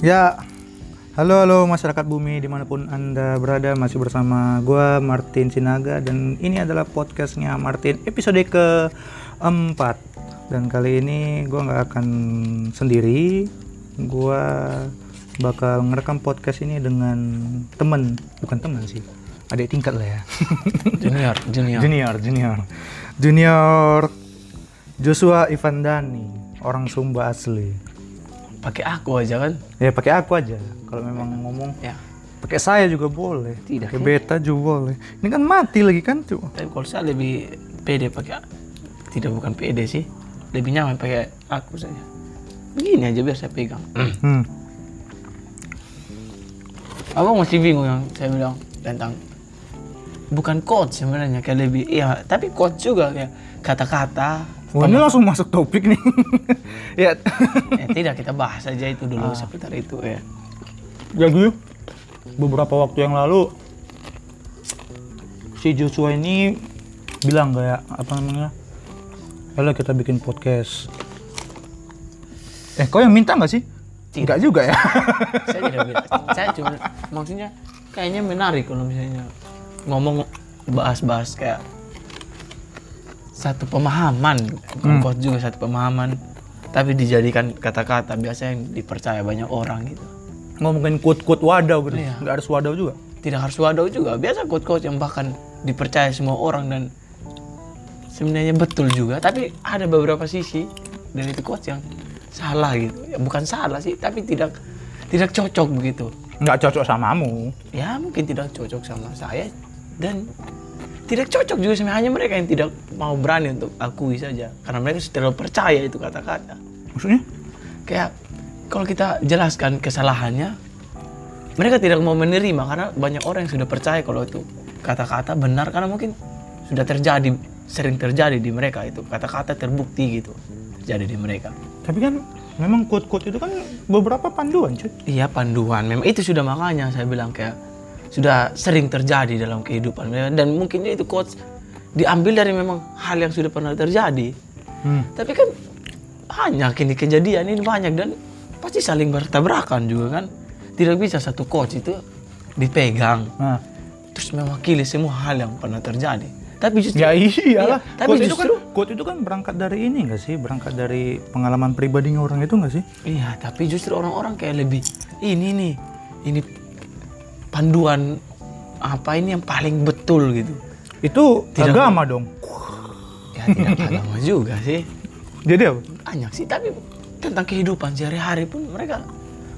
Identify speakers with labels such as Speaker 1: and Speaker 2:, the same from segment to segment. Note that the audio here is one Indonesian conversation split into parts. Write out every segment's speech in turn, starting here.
Speaker 1: Ya, halo halo masyarakat bumi di mana pun anda berada. Masih bersama gua Martin Sinaga. Dan ini adalah podcastnya Martin episode keempat. Dan kali ini gua nggak akan sendiri, gua bakal ngerekam podcast ini dengan temen. Bukan teman sih adik tingkat lah ya.
Speaker 2: Junior, junior.
Speaker 1: junior junior. Junior Joshua Ivandani orang Sumba asli
Speaker 2: Pakai aku aja kan?
Speaker 1: Ya pakai aku aja. Kalau memang ngomong
Speaker 2: Ya.
Speaker 1: pakai saya juga boleh.
Speaker 2: Tidak,
Speaker 1: Pakai
Speaker 2: ya.
Speaker 1: beta juga boleh. Ini kan mati lagi kan tuh.
Speaker 2: Tapi kalau saya lebih pede pakai tidak bukan pede sih. Lebih nyaman pakai aku saja. Begini aja biar saya pegang.
Speaker 1: Hmm.
Speaker 2: Abang masih bingung yang saya bilang tentang bukan coach sebenarnya kayak lebih iya tapi coach juga kayak kata-kata
Speaker 1: Wah ini langsung masuk topik nih. ya.
Speaker 2: eh, tidak kita bahas aja itu dulu seputar itu ya
Speaker 1: Jadi beberapa waktu yang lalu si Joshua ini bilang kayak apa namanya? Ayo kita bikin podcast. Eh kau yang minta nggak sih?
Speaker 2: Tidak.
Speaker 1: Enggak juga ya.
Speaker 2: saya tidak bilang saya cuma maksudnya kayaknya menarik kalau misalnya ngomong bahas-bahas kayak satu pemahaman bukan
Speaker 1: Hmm.
Speaker 2: juga satu pemahaman tapi dijadikan kata-kata biasa yang dipercaya banyak orang gitu
Speaker 1: Ngomongin quote-quote wadaw gitu.
Speaker 2: Iya.
Speaker 1: Nggak harus wadaw juga.
Speaker 2: tidak harus wadaw juga biasa quote-quote yang bahkan dipercaya semua orang dan sebenarnya betul juga tapi ada beberapa sisi dari itu quote yang salah gitu ya bukan salah sih tapi tidak tidak cocok begitu
Speaker 1: Nggak cocok samamu.
Speaker 2: ya mungkin tidak cocok sama saya dan tidak cocok juga sama hanya mereka yang tidak mau berani untuk akui saja. Karena mereka sudah terlalu percaya itu kata-kata.
Speaker 1: Maksudnya?
Speaker 2: kayak kalau kita jelaskan kesalahannya mereka tidak mau menerima. Karena banyak orang yang sudah percaya kalau itu kata-kata benar. Karena mungkin sudah terjadi sering terjadi di mereka itu. Kata-kata terbukti gitu terjadi di mereka.
Speaker 1: Tapi kan memang quote-quote itu kan beberapa panduan cuy.
Speaker 2: Iya panduan. Memang itu sudah makanya saya bilang kayak sudah sering terjadi dalam kehidupan dan mungkin itu quotes diambil dari memang hal yang sudah pernah terjadi.
Speaker 1: Hmm.
Speaker 2: Tapi kan banyak ini kejadian ini banyak dan pasti saling bertabrakan juga kan. Tidak bisa satu quotes itu dipegang
Speaker 1: Nah,
Speaker 2: terus mewakili semua hal yang pernah terjadi. Tapi justru
Speaker 1: ya iyalah.
Speaker 2: Iya, tapi
Speaker 1: quote itu kan
Speaker 2: justru-
Speaker 1: quote itu kan berangkat dari ini enggak sih? Berangkat dari pengalaman pribadinya orang itu enggak sih?
Speaker 2: Iya, tapi justru orang-orang kayak lebih ini nih, ini panduan apa ini yang paling betul gitu.
Speaker 1: Itu
Speaker 2: Tidak-
Speaker 1: agama dong.
Speaker 2: Ya tidak agama juga sih,
Speaker 1: Jadi apa?
Speaker 2: banyak sih. Tapi tentang kehidupan sehari-hari pun mereka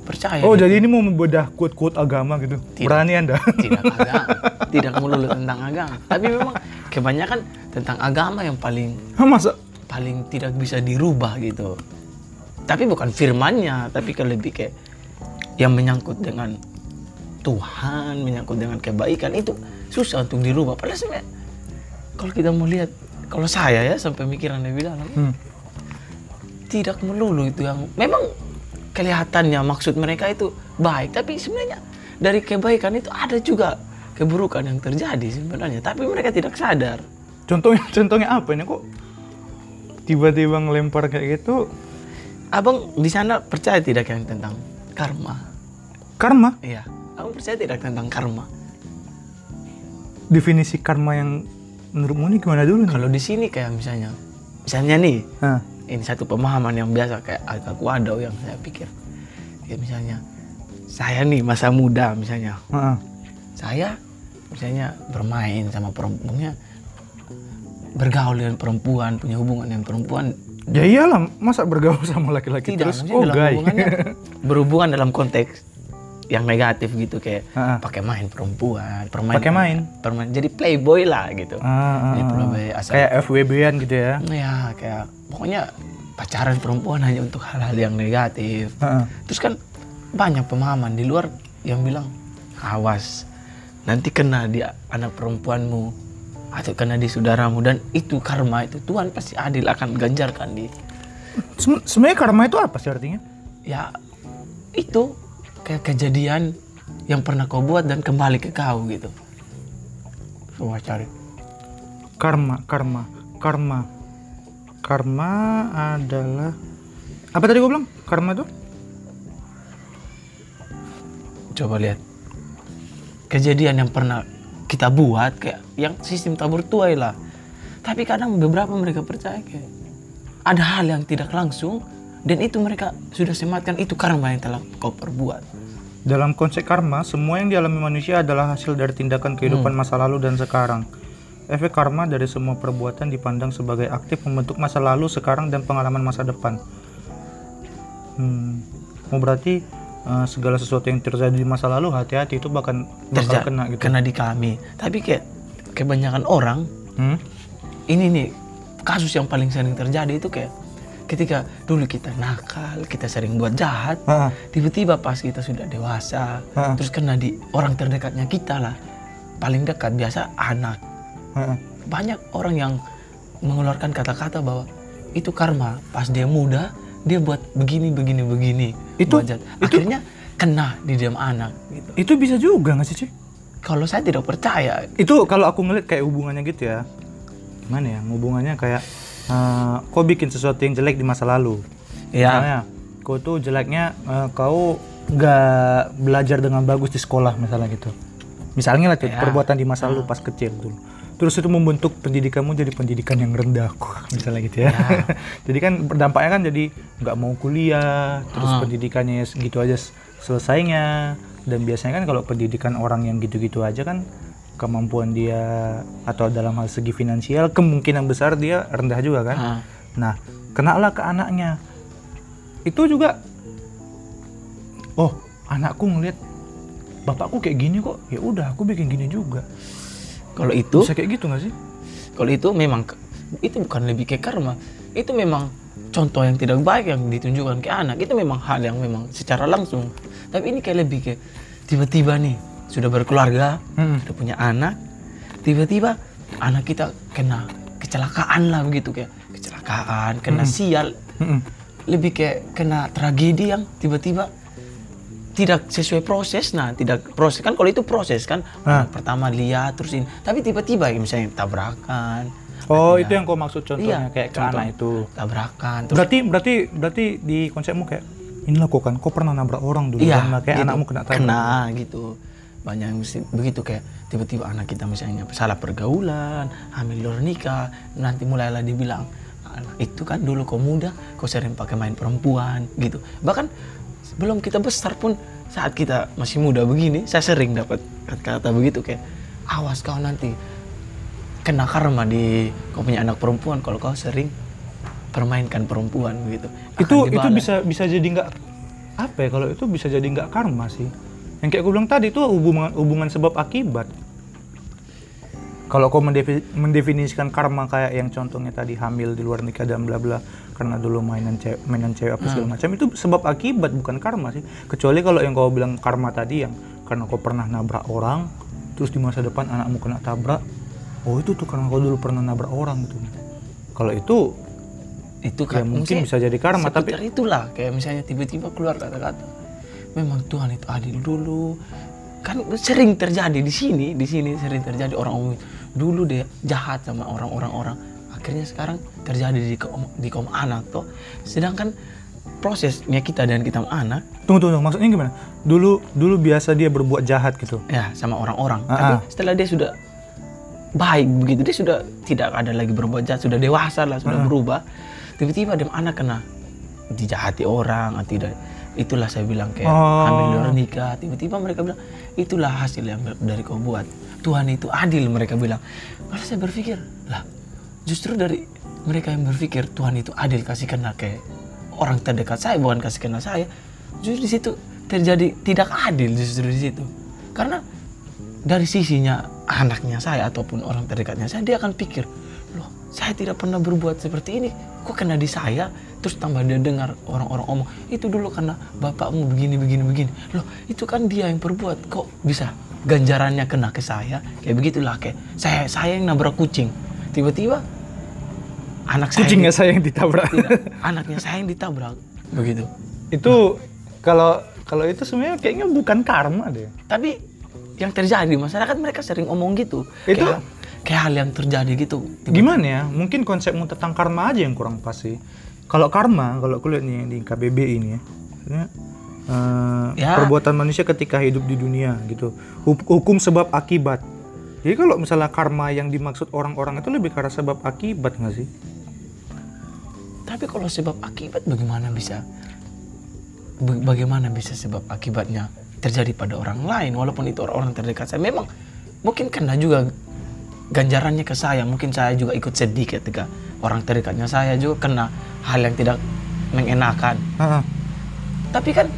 Speaker 2: percaya.
Speaker 1: Oh,
Speaker 2: gitu.
Speaker 1: jadi ini mau membedah quote-quote agama gitu.
Speaker 2: Tidak.
Speaker 1: Berani Anda?
Speaker 2: tidak agama, tidak melulu tentang agama. Tapi memang kebanyakan tentang agama yang paling
Speaker 1: Masa
Speaker 2: paling tidak bisa dirubah gitu. Tapi bukan firmannya, tapi kan lebih kayak yang menyangkut dengan Tuhan, menyangkut dengan kebaikan itu susah untuk dirubah. Padahal sebenarnya kalau kita mau lihat, kalau saya ya sampai mikiran lebih dalam,
Speaker 1: Hmm.
Speaker 2: tidak melulu itu yang memang kelihatannya maksud mereka itu baik, tapi sebenarnya dari kebaikan itu ada juga keburukan yang terjadi sebenarnya, tapi mereka tidak sadar.
Speaker 1: Contohnya contohnya apa ini kok tiba-tiba ngelempar kayak gitu?
Speaker 2: Abang di sana percaya tidak yang tentang karma?
Speaker 1: Karma,
Speaker 2: Iya. Abang percaya tidak tentang karma?
Speaker 1: definisi karma yang menurutmu ini gimana dulu nih?
Speaker 2: Kalau di sini kayak misalnya, misalnya nih,
Speaker 1: Nah,
Speaker 2: ini satu pemahaman yang biasa kayak agak wadau yang saya pikir. Kayak misalnya, saya nih masa muda misalnya,
Speaker 1: heeh.
Speaker 2: saya misalnya bermain sama perempuannya, bergaul dengan perempuan, punya hubungan dengan perempuan,
Speaker 1: Ya iyalah, masa bergaul sama laki-laki terus oh
Speaker 2: dalam berhubungan dalam konteks yang negatif gitu kayak
Speaker 1: Heeh.
Speaker 2: pakai main perempuan, permain
Speaker 1: Pakai main?
Speaker 2: permain jadi playboy lah gitu.
Speaker 1: Ah, ah,
Speaker 2: Jadi playboy asal
Speaker 1: Kayak FWB-an gitu ya.
Speaker 2: ya kayak pokoknya pacaran perempuan hanya untuk hal-hal yang negatif.
Speaker 1: Heeh.
Speaker 2: Terus kan banyak pemahaman di luar yang bilang awas nanti kena di anak perempuanmu atau kena di saudaramu dan itu karma itu Tuhan pasti adil akan ganjarkan di
Speaker 1: Sebenarnya karma itu apa sih artinya?
Speaker 2: ya itu kayak kejadian yang pernah kau buat dan kembali ke kau gitu. Coba cari.
Speaker 1: Karma, karma, karma. Karma adalah apa tadi gue bilang? Karma itu?
Speaker 2: coba lihat kejadian yang pernah kita buat kayak yang sistem tabur tuai lah tapi kadang beberapa mereka percaya kayak ada hal yang tidak langsung dan itu mereka sudah sematkan itu karma yang telah kau perbuat
Speaker 1: Dalam konsep karma, semua yang dialami manusia adalah hasil dari tindakan kehidupan masa lalu dan sekarang. Efek karma dari semua perbuatan dipandang sebagai aktif membentuk masa lalu, sekarang, dan pengalaman masa depan. Hmm. Oh berarti eh, segala sesuatu yang terjadi di masa lalu hati-hati itu bahkan bakal
Speaker 2: Terja-
Speaker 1: kena gitu.
Speaker 2: kena di kami tapi kayak kebanyakan orang
Speaker 1: Hmm?
Speaker 2: ini nih kasus yang paling sering terjadi itu kayak ketika dulu kita nakal kita sering buat jahat
Speaker 1: Ah,
Speaker 2: tiba-tiba pas kita sudah dewasa
Speaker 1: Ah.
Speaker 2: terus kena di orang terdekatnya kita lah paling dekat biasa anak
Speaker 1: ah.
Speaker 2: banyak orang yang mengeluarkan kata-kata bahwa itu karma pas dia muda dia buat begini begini begini
Speaker 1: Itu-
Speaker 2: buat jahat.
Speaker 1: itu-
Speaker 2: akhirnya kena di diam anak gitu
Speaker 1: Itu bisa juga nggak sih, Ci?
Speaker 2: kalau saya tidak percaya
Speaker 1: Itu kalau aku ngeliat kayak hubungannya gitu ya. Gimana ya? Hubungannya kayak eh, kau bikin sesuatu yang jelek di masa lalu.
Speaker 2: ya
Speaker 1: Misalnya, kau tuh jeleknya eh, kau nggak belajar dengan bagus di sekolah misalnya gitu. Misalnya lah
Speaker 2: Ya.
Speaker 1: perbuatan di masa lalu pas kecil dulu. Terus itu membentuk pendidikanmu jadi pendidikan yang rendah, misalnya gitu ya. jadi kan berdampaknya kan jadi nggak mau kuliah, terus
Speaker 2: Ah.
Speaker 1: pendidikannya gitu aja selesainya. Dan biasanya kan kalau pendidikan orang yang gitu-gitu aja kan kemampuan dia atau dalam hal segi finansial kemungkinan besar dia rendah juga kan.
Speaker 2: Ah.
Speaker 1: Nah, kenalah ke anaknya. Itu juga oh, anakku ngelihat bapakku kayak gini kok. Ya udah, aku bikin gini juga.
Speaker 2: kalau itu
Speaker 1: Bisa kayak gitu nggak sih?
Speaker 2: Kalau itu memang itu bukan lebih ke karma, itu memang contoh yang tidak baik yang ditunjukkan ke anak. Itu memang hal yang memang secara langsung. Tapi ini kayak lebih ke tiba-tiba nih sudah berkeluarga,
Speaker 1: Hmm.
Speaker 2: sudah punya anak, tiba-tiba anak kita kena kecelakaan lah begitu kayak kecelakaan, kena sial,
Speaker 1: Mm-mm.
Speaker 2: lebih kayak kena tragedi yang tiba-tiba tidak sesuai proses nah tidak proses kan kalau itu proses kan
Speaker 1: Ah.
Speaker 2: pertama lihat terus ini tapi tiba-tiba ya misalnya tabrakan
Speaker 1: Oh, itu yang kau maksud contohnya
Speaker 2: Iya,
Speaker 1: kayak
Speaker 2: contoh.
Speaker 1: anak itu.
Speaker 2: tabrakan terus
Speaker 1: Berarti berarti berarti di konsepmu kayak inilah kok kan, kau pernah nabrak orang dulu
Speaker 2: iya
Speaker 1: kan, nah, kayak
Speaker 2: gitu.
Speaker 1: anakmu kena tabrak.
Speaker 2: kena gitu banyak yang mesti begitu kayak tiba-tiba anak kita misalnya salah pergaulan hamil luar nikah nanti mulailah dibilang itu kan dulu kau muda kau sering pakai main perempuan gitu. Bahkan sebelum kita besar pun saat kita masih muda begini saya sering dapat kata-kata begitu kayak awas kau nanti kena karma di kau punya anak perempuan kalau kau sering permainkan perempuan begitu
Speaker 1: Itu itu bisa bisa jadi nggak apa ya kalau itu bisa jadi nggak karma sih. Yang kayak gue bilang tadi itu hubungan hubungan sebab akibat. Kalau kau mendefi- mendefinisikan karma kayak yang contohnya tadi hamil di luar nikah dan bla bla karena dulu mainan cewek, mainan cewek apa segala macam itu sebab akibat bukan karma sih. Kecuali kalau yang kau bilang karma tadi yang karena kau pernah nabrak orang terus di masa depan anakmu kena tabrak. Oh itu tuh karena kau dulu pernah nabrak orang gitu. Kalau itu
Speaker 2: itu
Speaker 1: ya
Speaker 2: kan
Speaker 1: mungkin
Speaker 2: maksudnya
Speaker 1: bisa jadi karma tapi
Speaker 2: itulah kayak misalnya tiba-tiba keluar kata-kata memang Tuhan itu adil dulu kan sering terjadi di sini di sini sering terjadi orang umum dulu dia jahat sama orang-orang orang akhirnya sekarang terjadi di kaum, di kaum anak toh sedangkan prosesnya kita dan kita anak
Speaker 1: Tunggu, tunggu, tunggu. maksudnya gimana? Dulu dulu biasa dia berbuat jahat gitu.
Speaker 2: ya sama orang-orang
Speaker 1: Ah,
Speaker 2: tapi
Speaker 1: ah.
Speaker 2: setelah dia sudah baik begitu dia sudah tidak ada lagi berbuat jahat sudah dewasa lah sudah
Speaker 1: Ah.
Speaker 2: berubah tiba-tiba dia anak kena dijahati orang atau tidak itulah saya bilang kayak
Speaker 1: Oh.
Speaker 2: hamil luar nikah tiba-tiba mereka bilang itulah hasil yang dari kau buat. Tuhan itu adil mereka bilang. Malah saya berpikir lah justru dari mereka yang berpikir Tuhan itu adil kasih kena ke orang terdekat saya bukan kasih kena saya. Justru di situ terjadi tidak adil justru di situ. Karena dari sisinya anaknya saya ataupun orang terdekatnya saya dia akan pikir loh saya tidak pernah berbuat seperti ini. Kok kena di saya terus tambah dia dengar orang-orang omong itu dulu karena bapakmu begini begini begini. Loh itu kan dia yang berbuat kok bisa ganjarannya kena ke saya? Kayak begitulah kayak saya saya yang nabrak kucing. Tiba-tiba anak saya
Speaker 1: Kucingnya saya yang ditabrak.
Speaker 2: tidak, anaknya saya yang ditabrak. Begitu.
Speaker 1: Itu kalau kalau itu sebenarnya kayaknya bukan karma deh.
Speaker 2: tapi yang terjadi di masyarakat mereka sering omong gitu.
Speaker 1: Itu-
Speaker 2: kayak, kayak hal yang terjadi gitu. Tiba-
Speaker 1: Gimana ya? Mungkin konsepmu tentang karma aja yang kurang pas sih. Kalau karma, kalau aku lihat nih di KBB ini ya, eh,
Speaker 2: Ya.
Speaker 1: perbuatan manusia ketika hidup di dunia gitu. Huk- Hukum sebab akibat. Jadi kalau misalnya karma yang dimaksud orang-orang itu lebih karena sebab akibat nggak sih?
Speaker 2: Tapi kalau sebab akibat bagaimana bisa ba- bagaimana bisa sebab akibatnya terjadi pada orang lain walaupun itu orang terdekat saya memang mungkin kena juga ganjarannya ke saya. Mungkin saya juga ikut sedih ketika orang terdekatnya saya juga kena hal yang tidak mengenakan.
Speaker 1: Ah,
Speaker 2: tapi kan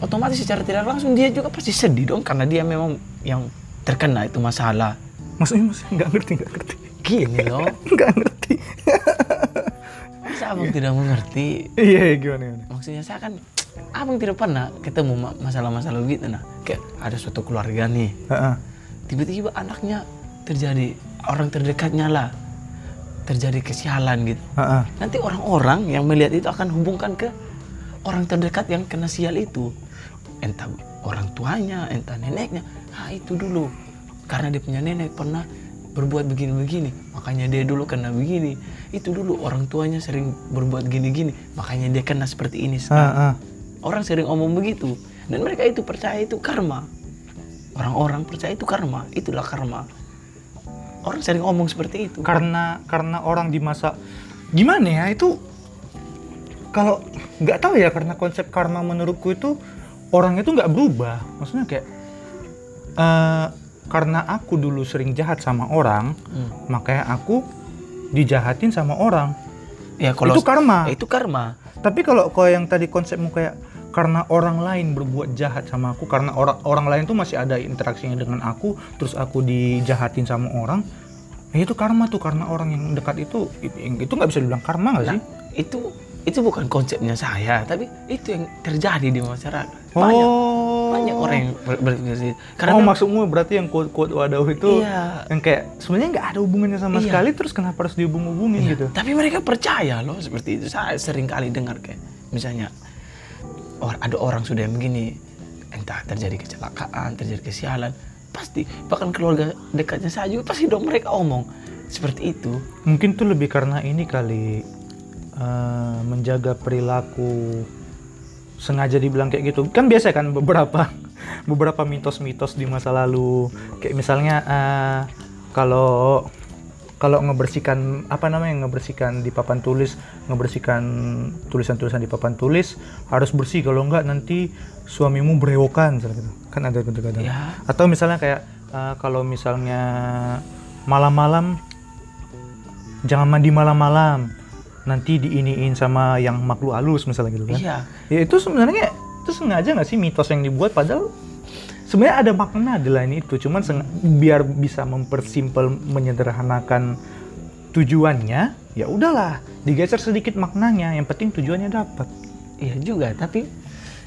Speaker 2: otomatis secara tidak langsung dia juga pasti sedih dong karena dia memang yang terkena itu masalah.
Speaker 1: Maksudnya maksudnya nggak ngerti nggak ngerti.
Speaker 2: Gini loh.
Speaker 1: Nggak ngerti.
Speaker 2: masa abang tidak mengerti?
Speaker 1: Iya iya, gimana gimana?
Speaker 2: maksudnya saya kan abang tidak pernah ketemu ma- masalah-masalah begitu nah. Kayak ada suatu keluarga nih.
Speaker 1: Ah, ah.
Speaker 2: tiba-tiba anaknya terjadi orang terdekatnya lah terjadi kesialan gitu
Speaker 1: Ah, ah.
Speaker 2: nanti orang-orang yang melihat itu akan hubungkan ke orang terdekat yang kena sial itu entah orang tuanya entah neneknya ah itu dulu karena dia punya nenek pernah berbuat begini-begini makanya dia dulu kena begini itu dulu orang tuanya sering berbuat gini-gini makanya dia kena seperti ini sekarang
Speaker 1: Ah, ah.
Speaker 2: Orang sering omong begitu dan mereka itu percaya itu karma. Orang-orang percaya itu karma, itulah karma. Orang sering omong seperti itu.
Speaker 1: karena karena orang di masa gimana ya itu kalau nggak tahu ya karena konsep karma menurutku itu orang itu nggak berubah maksudnya kayak eh, karena aku dulu sering jahat sama orang
Speaker 2: Hmm.
Speaker 1: makanya aku dijahatin sama orang
Speaker 2: Ya kalau
Speaker 1: itu karma
Speaker 2: Ya, itu karma.
Speaker 1: tapi kalau kalau yang tadi konsepmu kayak karena orang lain berbuat jahat sama aku karena orang orang lain tuh masih ada interaksinya dengan aku terus aku dijahatin sama orang ya itu karma tuh karena orang yang dekat itu itu nggak bisa dibilang karma nggak
Speaker 2: Nah,
Speaker 1: sih
Speaker 2: itu itu bukan konsepnya saya, tapi itu yang terjadi di masyarakat. Banyak
Speaker 1: oh
Speaker 2: banyak orang yang ber- berpikir. Karena
Speaker 1: oh
Speaker 2: memang-
Speaker 1: maksudmu berarti yang quote quote wadaw itu
Speaker 2: Iya.
Speaker 1: yang kayak sebenarnya nggak ada hubungannya sama
Speaker 2: Iya.
Speaker 1: sekali terus kenapa harus dihubung-hubungin
Speaker 2: Iya,
Speaker 1: gitu
Speaker 2: Tapi mereka percaya loh seperti itu. Saya sering kali dengar kayak misalnya or, ada orang sudah yang begini, entah terjadi kecelakaan, terjadi kesialan, pasti bahkan keluarga dekatnya saya juga pasti dong mereka omong. Seperti itu.
Speaker 1: mungkin tuh lebih karena ini kali eh, menjaga perilaku sengaja dibilang kayak gitu. Kan biasa kan beberapa beberapa mitos-mitos di masa lalu. Kayak misalnya eh, kalau kalau ngebersihkan apa namanya ngebersihkan di papan tulis ngebersihkan tulisan-tulisan di papan tulis harus bersih kalau enggak nanti suamimu berewokan gitu. kan ada kadang-kadang
Speaker 2: Ya.
Speaker 1: atau misalnya kayak eh, kalau misalnya malam-malam jangan mandi malam-malam nanti diiniin sama yang makhluk halus misalnya gitu kan
Speaker 2: Iya.
Speaker 1: ya itu sebenarnya itu sengaja nggak sih mitos yang dibuat padahal sebenarnya ada makna di lain itu cuman biar bisa mempersimpel menyederhanakan tujuannya ya udahlah digeser sedikit maknanya yang penting tujuannya dapat
Speaker 2: Iya juga, tapi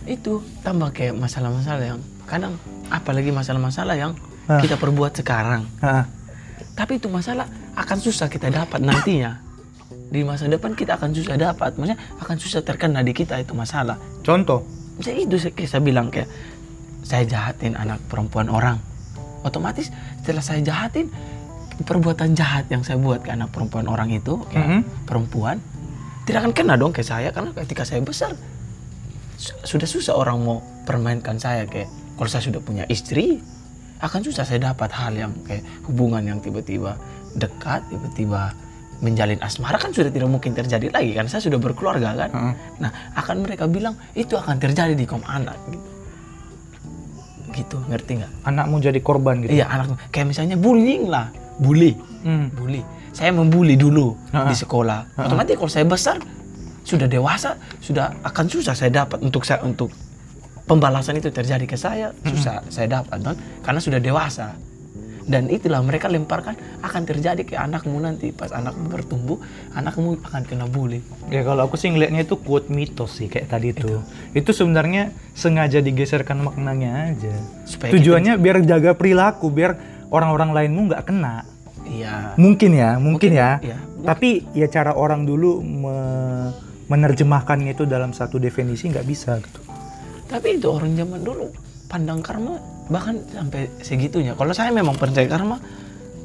Speaker 2: itu tambah kayak masalah-masalah yang kadang apalagi masalah-masalah yang
Speaker 1: Ah.
Speaker 2: kita perbuat sekarang.
Speaker 1: Hah.
Speaker 2: Tapi itu masalah akan susah kita dapat nantinya. Di masa depan kita akan susah dapat, maksudnya akan susah terkena di kita itu masalah.
Speaker 1: contoh
Speaker 2: Misalnya itu saya, kayak saya bilang kayak saya jahatin anak perempuan orang. Otomatis setelah saya jahatin perbuatan jahat yang saya buat ke anak perempuan orang itu kayak
Speaker 1: Mhm.
Speaker 2: perempuan tidak akan kena dong ke saya karena ketika saya besar su- sudah susah orang mau permainkan saya kayak kalau saya sudah punya istri akan susah saya dapat hal yang kayak hubungan yang tiba-tiba dekat tiba-tiba menjalin asmara kan sudah tidak mungkin terjadi lagi kan saya sudah berkeluarga kan?
Speaker 1: Heeh.
Speaker 2: nah akan mereka bilang itu akan terjadi di kaum anak gitu. Gitu ngerti nggak?
Speaker 1: Anakmu jadi korban gitu?
Speaker 2: Iya anak kayak misalnya bullying lah bully.
Speaker 1: Hmm.
Speaker 2: bully. Saya membuli dulu
Speaker 1: Ha-ha.
Speaker 2: di sekolah. Otomatis kalau saya besar sudah dewasa sudah akan susah saya dapat untuk saya untuk pembalasan itu terjadi ke saya susah saya dapat kan karena sudah dewasa. Dan itulah mereka lemparkan akan terjadi ke anakmu nanti pas anakmu bertumbuh anakmu akan kena bully.
Speaker 1: Ya kalau aku sih ngelihatnya itu quote mitos sih kayak tadi tuh. Itu. Sebenarnya sengaja digeserkan maknanya aja.
Speaker 2: Supaya
Speaker 1: Tujuannya biar jaga perilaku, biar orang-orang lainmu nggak kena.
Speaker 2: iya
Speaker 1: Mungkin ya, mungkin,
Speaker 2: Mungkin,
Speaker 1: ya.
Speaker 2: iya.
Speaker 1: Tapi ya cara orang dulu me- menerjemahkannya itu dalam satu definisi nggak bisa gitu.
Speaker 2: Tapi itu orang zaman dulu pandang karma bahkan sampai segitunya. Kalau saya memang percaya karma,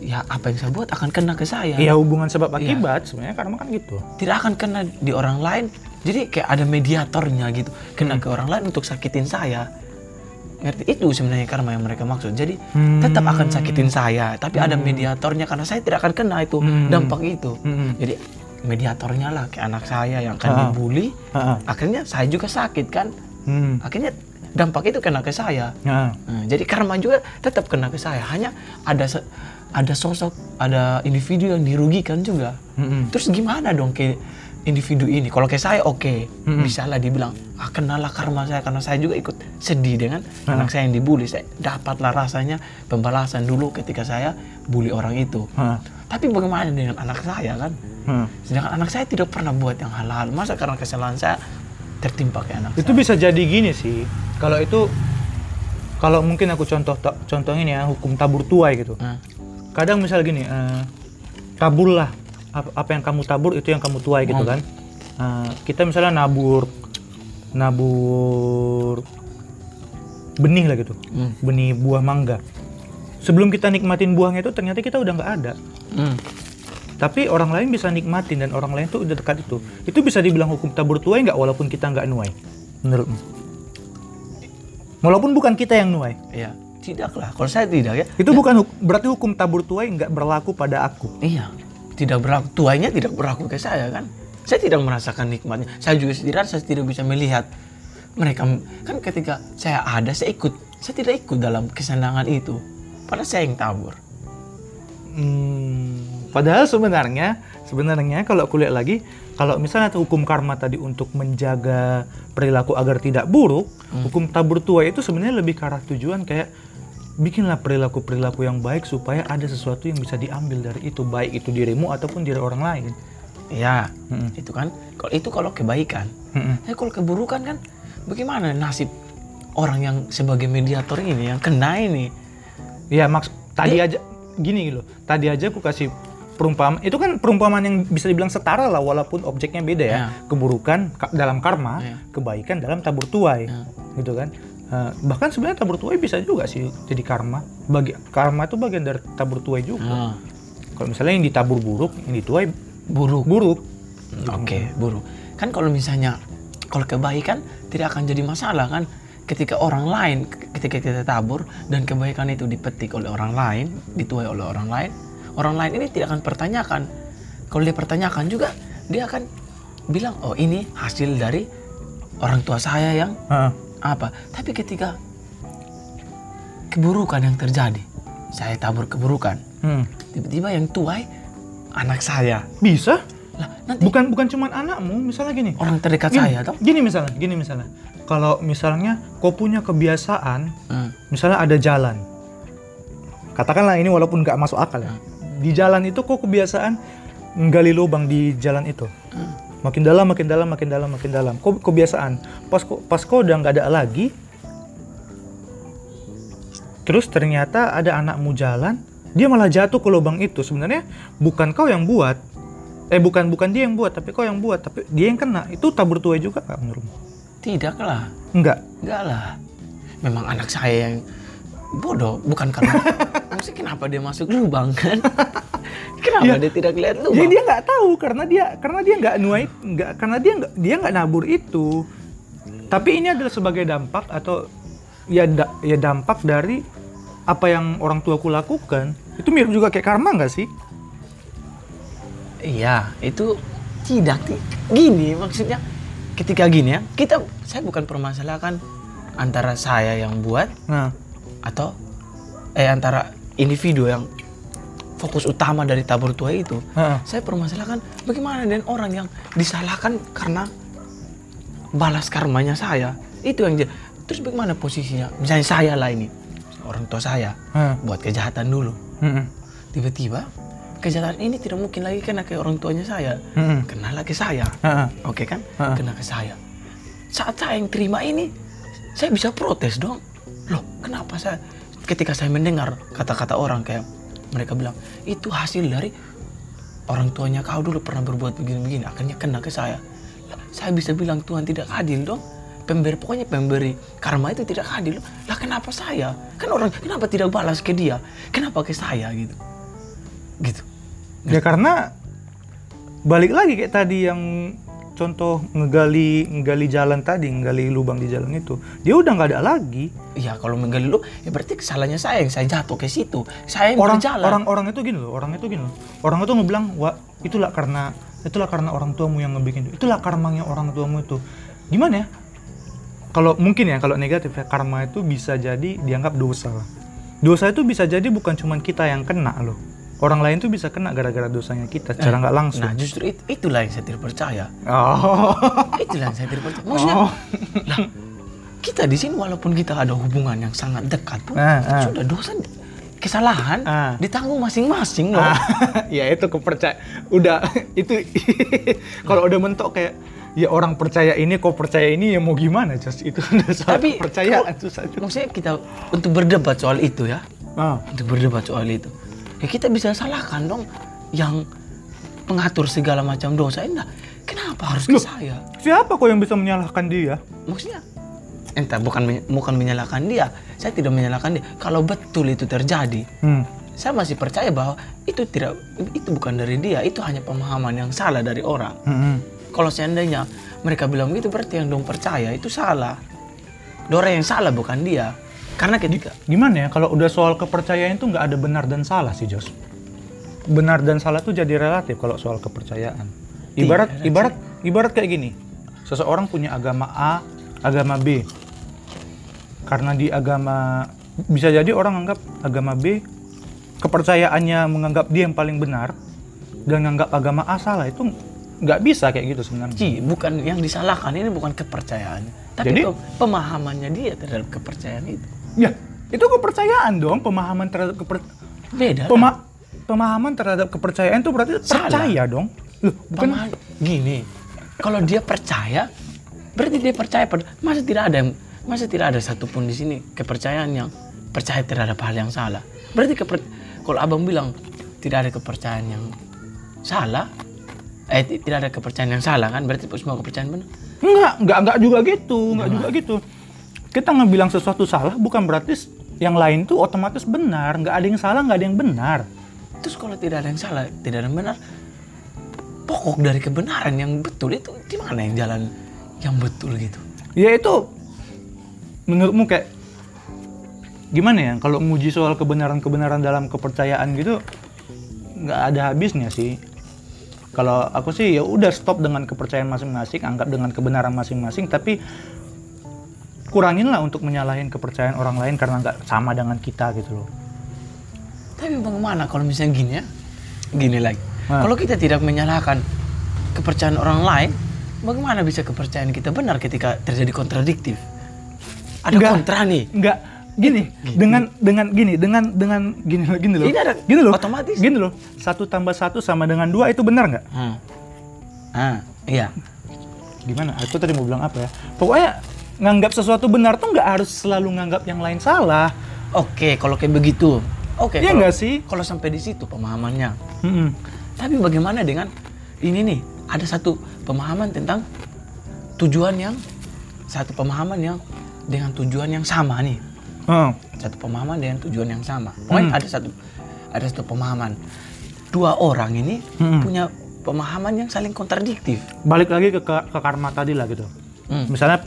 Speaker 2: ya apa yang saya buat akan kena ke saya.
Speaker 1: Iya hubungan sebab
Speaker 2: Iya.
Speaker 1: akibat sebenarnya karena kan gitu.
Speaker 2: Tidak akan kena di orang lain Jadi kayak ada mediatornya gitu, kena ke orang lain untuk sakitin saya. Ngerti? Itu sebenarnya karma yang mereka maksud. Jadi
Speaker 1: Hmm.
Speaker 2: tetap akan sakitin saya, tapi ada mediatornya karena saya tidak akan kena itu
Speaker 1: Hmm.
Speaker 2: dampak itu.
Speaker 1: Hmm.
Speaker 2: Jadi mediatornya lah kayak anak saya yang akan
Speaker 1: Ah.
Speaker 2: dibully,
Speaker 1: Ah.
Speaker 2: akhirnya saya juga sakit kan.
Speaker 1: Hmm.
Speaker 2: Akhirnya dampak itu kena ke saya.
Speaker 1: Nah.
Speaker 2: Nah, jadi karma juga tetap kena ke saya. Hanya ada ada sosok, ada individu yang dirugikan juga.
Speaker 1: Mm-mm.
Speaker 2: Terus gimana dong ke individu ini? Kalau ke saya oke,
Speaker 1: Mm-mm.
Speaker 2: bisa lah dibilang, ah kenalah karma saya karena saya juga ikut sedih dengan
Speaker 1: Ah.
Speaker 2: anak saya yang dibully. Saya dapatlah rasanya pembalasan dulu ketika saya bully orang itu.
Speaker 1: Ah.
Speaker 2: Tapi bagaimana dengan anak saya kan?
Speaker 1: Ah.
Speaker 2: Sedangkan anak saya tidak pernah buat yang halal. Masa karena kesalahan saya tertimpa ke anak
Speaker 1: Itu
Speaker 2: saya?
Speaker 1: bisa jadi gini sih. Kalau itu kalau mungkin aku contoh contoh ini ya hukum tabur tuai gitu.
Speaker 2: Nah,
Speaker 1: Kadang misal gini, eh, taburlah apa, apa yang kamu tabur itu yang kamu tuai gitu
Speaker 2: Hmm.
Speaker 1: kan. Eh, kita misalnya nabur nabur benih lah gitu,
Speaker 2: Hmm.
Speaker 1: benih buah mangga. Sebelum kita nikmatin buahnya itu ternyata kita udah nggak ada.
Speaker 2: hmm.
Speaker 1: Tapi orang lain bisa nikmatin dan orang lain tuh udah dekat itu. Itu bisa dibilang hukum tabur tuai nggak walaupun kita nggak nuai? Menurutmu? Walaupun bukan kita yang nuai.
Speaker 2: Iya, tidak lah. Kalau saya tidak ya.
Speaker 1: Itu bukan huk- berarti hukum tabur tuai nggak berlaku pada aku.
Speaker 2: Iya, tidak berlaku. Tuanya tidak berlaku ke saya kan. Saya tidak merasakan nikmatnya. Saya juga tidak, saya tidak bisa melihat mereka. Kan ketika saya ada, saya ikut. Saya tidak ikut dalam kesenangan itu. Padahal saya yang tabur.
Speaker 1: Hmm, padahal sebenarnya sebenarnya kalau aku lihat lagi kalau misalnya hukum karma tadi untuk menjaga perilaku agar tidak buruk, hukum tabur tuai itu sebenarnya lebih ke arah tujuan kayak bikinlah perilaku-perilaku yang baik supaya ada sesuatu yang bisa diambil dari itu, baik itu dirimu ataupun diri orang lain.
Speaker 2: Iya,
Speaker 1: Mm-mm.
Speaker 2: itu kan. Kalau itu kalau kebaikan.
Speaker 1: Mm-mm.
Speaker 2: Eh kalau keburukan kan, bagaimana nasib orang yang sebagai mediator ini yang kena ini?
Speaker 1: Iya, maks tadi aja gini loh. Tadi aja aku kasih perumpamaan. Itu kan perumpamaan yang bisa dibilang setara lah walaupun objeknya beda ya.
Speaker 2: Ya.
Speaker 1: Keburukan ka- dalam karma,
Speaker 2: Ya.
Speaker 1: kebaikan dalam tabur tuai.
Speaker 2: Ya.
Speaker 1: Gitu kan. Eh, bahkan sebenarnya tabur tuai bisa juga sih jadi karma. Bagi karma itu bagian dari tabur tuai juga.
Speaker 2: Ah,
Speaker 1: Kalau misalnya yang ditabur buruk, yang dituai
Speaker 2: buruk.
Speaker 1: buruk.
Speaker 2: Oke, buruk. Kan kalau misalnya kalau kebaikan tidak akan jadi masalah kan ketika orang lain ketika kita tabur dan kebaikan itu dipetik oleh orang lain, dituai oleh orang lain, orang lain ini tidak akan pertanyakan. Kalau dia pertanyakan juga dia akan bilang, "Oh, ini hasil dari orang tua saya yang
Speaker 1: Heeh.
Speaker 2: Apa?" Tapi ketika keburukan yang terjadi, saya tabur keburukan,
Speaker 1: Hmm.
Speaker 2: tiba-tiba yang tuai anak saya.
Speaker 1: Bisa?
Speaker 2: Lah, nanti
Speaker 1: Bukan bukan cuman anakmu, misalnya gini.
Speaker 2: orang terdekat
Speaker 1: Gini,
Speaker 2: saya toh?
Speaker 1: gini misalnya, gini misalnya. Kalau misalnya kau punya kebiasaan
Speaker 2: Hmm.
Speaker 1: misalnya ada jalan katakanlah ini walaupun nggak masuk akal ya di jalan itu kok kebiasaan menggali lubang di jalan itu makin dalam makin dalam makin dalam makin dalam. Kok kebiasaan? Pas kok pas kok udah nggak ada lagi terus ternyata ada anakmu jalan dia malah jatuh ke lubang itu. Sebenarnya bukan kau yang buat eh bukan bukan dia yang buat tapi kau yang buat tapi dia yang kena. Itu tabur tuai juga nggak menurutmu?
Speaker 2: Tidak lah,
Speaker 1: enggak
Speaker 2: enggak lah. Memang anak saya yang bodoh, bukan karena maksudnya kenapa dia masuk lubang kan? kenapa
Speaker 1: Ya.
Speaker 2: dia tidak lihat lubang?
Speaker 1: Jadi dia nggak tahu karena dia karena dia nggak nuai nggak karena dia nggak dia nggak nabur itu. Tapi ini adalah sebagai dampak atau ya da- ya dampak dari apa yang orang tuaku lakukan. Itu mirip juga kayak karma nggak sih?
Speaker 2: Iya, itu tidak Ti. gini maksudnya. Ketika gini ya, kita saya bukan permasalahkan antara saya yang buat
Speaker 1: Nah,
Speaker 2: atau eh antara individu yang fokus utama dari tabur tua itu.
Speaker 1: heeh.
Speaker 2: Saya permasalahkan bagaimana dengan orang yang disalahkan karena balas karmanya saya. Itu yang jadi. Terus bagaimana posisinya? Misalnya saya lah ini, orang tua saya
Speaker 1: heeh,
Speaker 2: buat kejahatan dulu.
Speaker 1: heeh,
Speaker 2: Tiba-tiba kejahatan ini tidak mungkin lagi kena ke orang tuanya saya.
Speaker 1: heeh,
Speaker 2: Kena lagi saya. Oke kan?
Speaker 1: Ha.
Speaker 2: Kena ke saya. Saat saya yang terima ini, saya bisa protes dong. Loh, kenapa saya ketika saya mendengar kata-kata orang kayak mereka bilang, itu hasil dari orang tuanya kau dulu pernah berbuat begini-begini, akhirnya kena ke saya. Lah, saya bisa bilang Tuhan tidak adil dong. Pemberi pokoknya pemberi karma itu tidak adil. Lah kenapa saya? Kan orang kenapa tidak balas ke dia? Kenapa ke saya gitu? Gitu.
Speaker 1: Ya karena balik lagi kayak tadi yang contoh ngegali ngegali jalan tadi, ngegali lubang di jalan itu, dia udah nggak ada lagi.
Speaker 2: Iya, kalau menggali lu, ya berarti kesalahannya saya yang saya jatuh ke situ. Saya yang
Speaker 1: Orang
Speaker 2: berjalan.
Speaker 1: orang orang itu gini loh, orang itu gini loh. Orang itu ngebilang, "Wah, itulah karena itulah karena orang tuamu yang ngebikin itu. Itulah karmanya orang tuamu itu." Gimana ya? Kalau mungkin ya, kalau negatif ya, karma itu bisa jadi dianggap dosa. Dosa itu bisa jadi bukan cuma kita yang kena loh. Orang lain tuh bisa kena gara-gara dosanya kita secara nggak langsung.
Speaker 2: Nah, justru it- itulah yang saya tidak percaya.
Speaker 1: Oh.
Speaker 2: itulah yang saya tidak percaya. Maksudnya,
Speaker 1: Oh.
Speaker 2: lah, kita di sini walaupun kita ada hubungan yang sangat dekat pun,
Speaker 1: Ah, ah.
Speaker 2: sudah dosa kesalahan
Speaker 1: Ah.
Speaker 2: ditanggung masing-masing loh.
Speaker 1: Ah, ya itu kepercaya udah itu kalau udah mentok kayak ya orang percaya ini kok percaya ini ya mau gimana just itu soal
Speaker 2: Tapi
Speaker 1: kepercayaan
Speaker 2: kalau-
Speaker 1: susah juga.
Speaker 2: Maksudnya kita untuk berdebat soal itu ya,
Speaker 1: Ah,
Speaker 2: untuk berdebat soal itu, ya kita bisa salahkan dong yang pengatur segala macam dosa. Enggak, kenapa harus ke
Speaker 1: Loh.
Speaker 2: saya?
Speaker 1: siapa kok yang bisa menyalahkan dia?
Speaker 2: Maksudnya, entah bukan bukan menyalahkan dia. Saya tidak menyalahkan dia. Kalau betul itu terjadi,
Speaker 1: Hmm.
Speaker 2: saya masih percaya bahwa itu tidak itu bukan dari dia. Itu hanya pemahaman yang salah dari orang.
Speaker 1: Hmm.
Speaker 2: Kalau seandainya mereka bilang begitu berarti yang dong percaya itu salah. Dora yang salah bukan dia. Karena ketika
Speaker 1: Gimana ya kalau udah soal kepercayaan itu nggak ada benar dan salah sih Jos. Benar dan salah tuh jadi relatif kalau soal kepercayaan. Ibarat
Speaker 2: Tidak,
Speaker 1: ibarat ibarat kayak gini. Seseorang punya agama A, agama B. Karena di agama bisa jadi orang anggap agama B kepercayaannya menganggap dia yang paling benar dan menganggap agama A salah itu nggak bisa kayak gitu sebenarnya.
Speaker 2: Ji, bukan yang disalahkan ini bukan kepercayaannya, tapi
Speaker 1: Jadi-
Speaker 2: pem- pemahamannya dia terhadap kepercayaan itu.
Speaker 1: Ya, itu kepercayaan dong, pemahaman terhadap keper,
Speaker 2: Beda.
Speaker 1: Pema- pemahaman terhadap kepercayaan itu berarti
Speaker 2: Salah.
Speaker 1: percaya dong. Loh, bukan
Speaker 2: Pemahaman- gini. Kalau dia percaya, berarti dia percaya pada masa tidak ada yang masa tidak ada satupun di sini kepercayaan yang percaya terhadap hal yang salah. Berarti keper, kalau abang bilang tidak ada kepercayaan yang salah, eh ti- tidak ada kepercayaan yang salah kan? Berarti semua kepercayaan benar.
Speaker 1: enggak, enggak enggak juga gitu, enggak juga gitu. Kita ngebilang sesuatu salah bukan berarti yang lain tuh otomatis benar, enggak ada yang salah, enggak ada yang benar.
Speaker 2: Terus kalau tidak ada yang salah, tidak ada yang benar, pokok dari kebenaran yang betul itu di mana yang jalan yang betul gitu?
Speaker 1: Ya itu menurutmu kayak gimana ya kalau nguji soal kebenaran-kebenaran dalam kepercayaan gitu nggak ada habisnya sih. Kalau aku sih ya udah stop dengan kepercayaan masing-masing, anggap dengan kebenaran masing-masing, tapi kuranginlah untuk menyalahin kepercayaan orang lain karena nggak sama dengan kita gitu loh.
Speaker 2: Tapi bagaimana kalau misalnya gini ya? Gini lagi.
Speaker 1: Nah.
Speaker 2: Kalau kita tidak menyalahkan kepercayaan orang lain, bagaimana bisa kepercayaan kita benar ketika terjadi kontradiktif? Ada
Speaker 1: Enggak.
Speaker 2: kontra nih.
Speaker 1: Nggak gini dengan dengan gini dengan dengan gini gini loh
Speaker 2: Ini ada
Speaker 1: gini loh
Speaker 2: otomatis.
Speaker 1: gini loh satu tambah satu sama dengan dua itu benar nggak
Speaker 2: Hmm. Ah, iya.
Speaker 1: gimana? Aku tadi mau bilang apa ya? Pokoknya nganggap sesuatu benar tuh nggak harus selalu nganggap yang lain salah.
Speaker 2: Oke, kalau kayak begitu. Oke,
Speaker 1: Iya nggak sih?
Speaker 2: Kalau sampai di situ pemahamannya.
Speaker 1: Mm-mm.
Speaker 2: Tapi bagaimana dengan ini nih? Ada satu pemahaman tentang tujuan yang satu pemahaman yang dengan tujuan yang sama nih.
Speaker 1: Oh,
Speaker 2: Satu pemahaman dengan tujuan yang sama. Pokoknya
Speaker 1: Hmm.
Speaker 2: ada satu ada satu pemahaman. Dua orang ini
Speaker 1: Hmm.
Speaker 2: punya pemahaman yang saling kontradiktif.
Speaker 1: balik lagi ke, ke ke karma tadi lah gitu.
Speaker 2: Hmm.
Speaker 1: Misalnya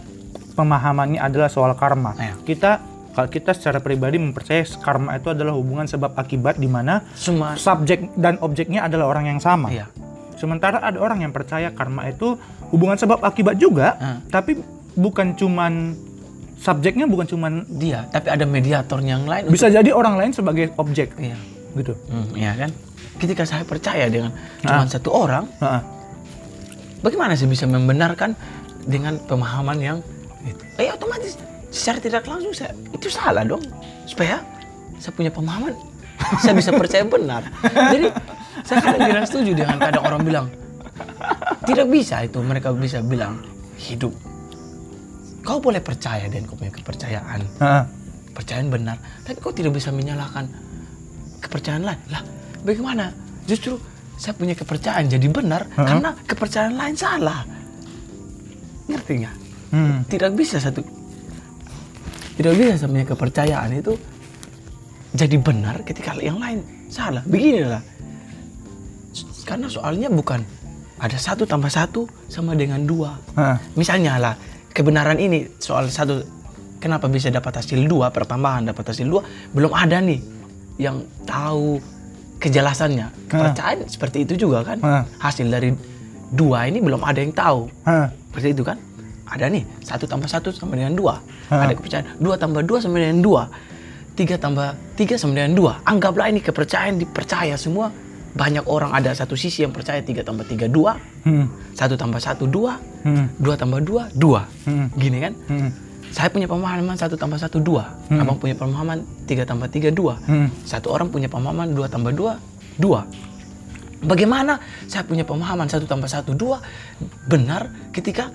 Speaker 1: pemahamannya adalah soal karma.
Speaker 2: Iya.
Speaker 1: Kita kalau kita secara pribadi mempercayai karma itu adalah hubungan sebab akibat di mana
Speaker 2: Semua
Speaker 1: subjek dan objeknya adalah orang yang sama.
Speaker 2: Iya.
Speaker 1: Sementara ada orang yang percaya karma itu hubungan sebab akibat juga,
Speaker 2: Ah.
Speaker 1: tapi bukan cuman subjeknya bukan cuman
Speaker 2: dia, tapi ada mediator yang lain.
Speaker 1: bisa jadi orang lain sebagai objek
Speaker 2: untuk- Iya.
Speaker 1: gitu.
Speaker 2: Hmm, iya kan? Ketika saya percaya dengan cuma
Speaker 1: Ah.
Speaker 2: satu orang,
Speaker 1: Heeh.
Speaker 2: bagaimana saya bisa membenarkan dengan pemahaman yang? Eh otomatis secara tidak langsung saya itu salah dong. Supaya saya punya pemahaman, saya bisa percaya benar. Jadi saya kadang tidak setuju dengan kadang orang bilang tidak bisa itu mereka bisa bilang hidup. Kau boleh percaya dan kau punya kepercayaan,
Speaker 1: Heeh.
Speaker 2: percayaan benar, tapi kau tidak bisa menyalahkan kepercayaan lain. Lah, bagaimana? Justru saya punya kepercayaan jadi benar
Speaker 1: Heeh.
Speaker 2: karena kepercayaan lain salah. Ngerti nggak?
Speaker 1: Hmm.
Speaker 2: Tidak bisa satu tidak bisa saya punya kepercayaan itu jadi benar ketika yang lain salah. Beginilah. Karena soalnya bukan ada satu tambah satu sama dengan dua.
Speaker 1: Heeh.
Speaker 2: Misalnya lah, kebenaran ini soal satu, kenapa bisa dapat hasil dua, pertambahan dapat hasil dua, belum ada nih yang tahu kejelasannya. Kepercayaan seperti itu juga kan.
Speaker 1: Heeh.
Speaker 2: Hasil dari dua ini belum ada yang tahu.
Speaker 1: Heeh.
Speaker 2: Seperti itu kan. Ada nih, satu tambah satu sama dengan dua. Ada kepercayaan, dua tambah dua sama dengan dua. Tiga tambah tiga sama dengan dua. Anggaplah ini kepercayaan dipercaya semua. Banyak orang ada satu sisi yang percaya tiga tambah tiga dua.
Speaker 1: Hmm.
Speaker 2: Satu tambah satu dua.
Speaker 1: Hmm.
Speaker 2: Dua tambah dua, dua.
Speaker 1: Hmm.
Speaker 2: Gini kan.
Speaker 1: Hmm.
Speaker 2: Saya punya pemahaman satu tambah satu dua.
Speaker 1: Hmm.
Speaker 2: Abang punya pemahaman tiga tambah tiga dua.
Speaker 1: Hmm.
Speaker 2: Satu orang punya pemahaman dua tambah dua, dua. Bagaimana saya punya pemahaman satu tambah satu dua benar ketika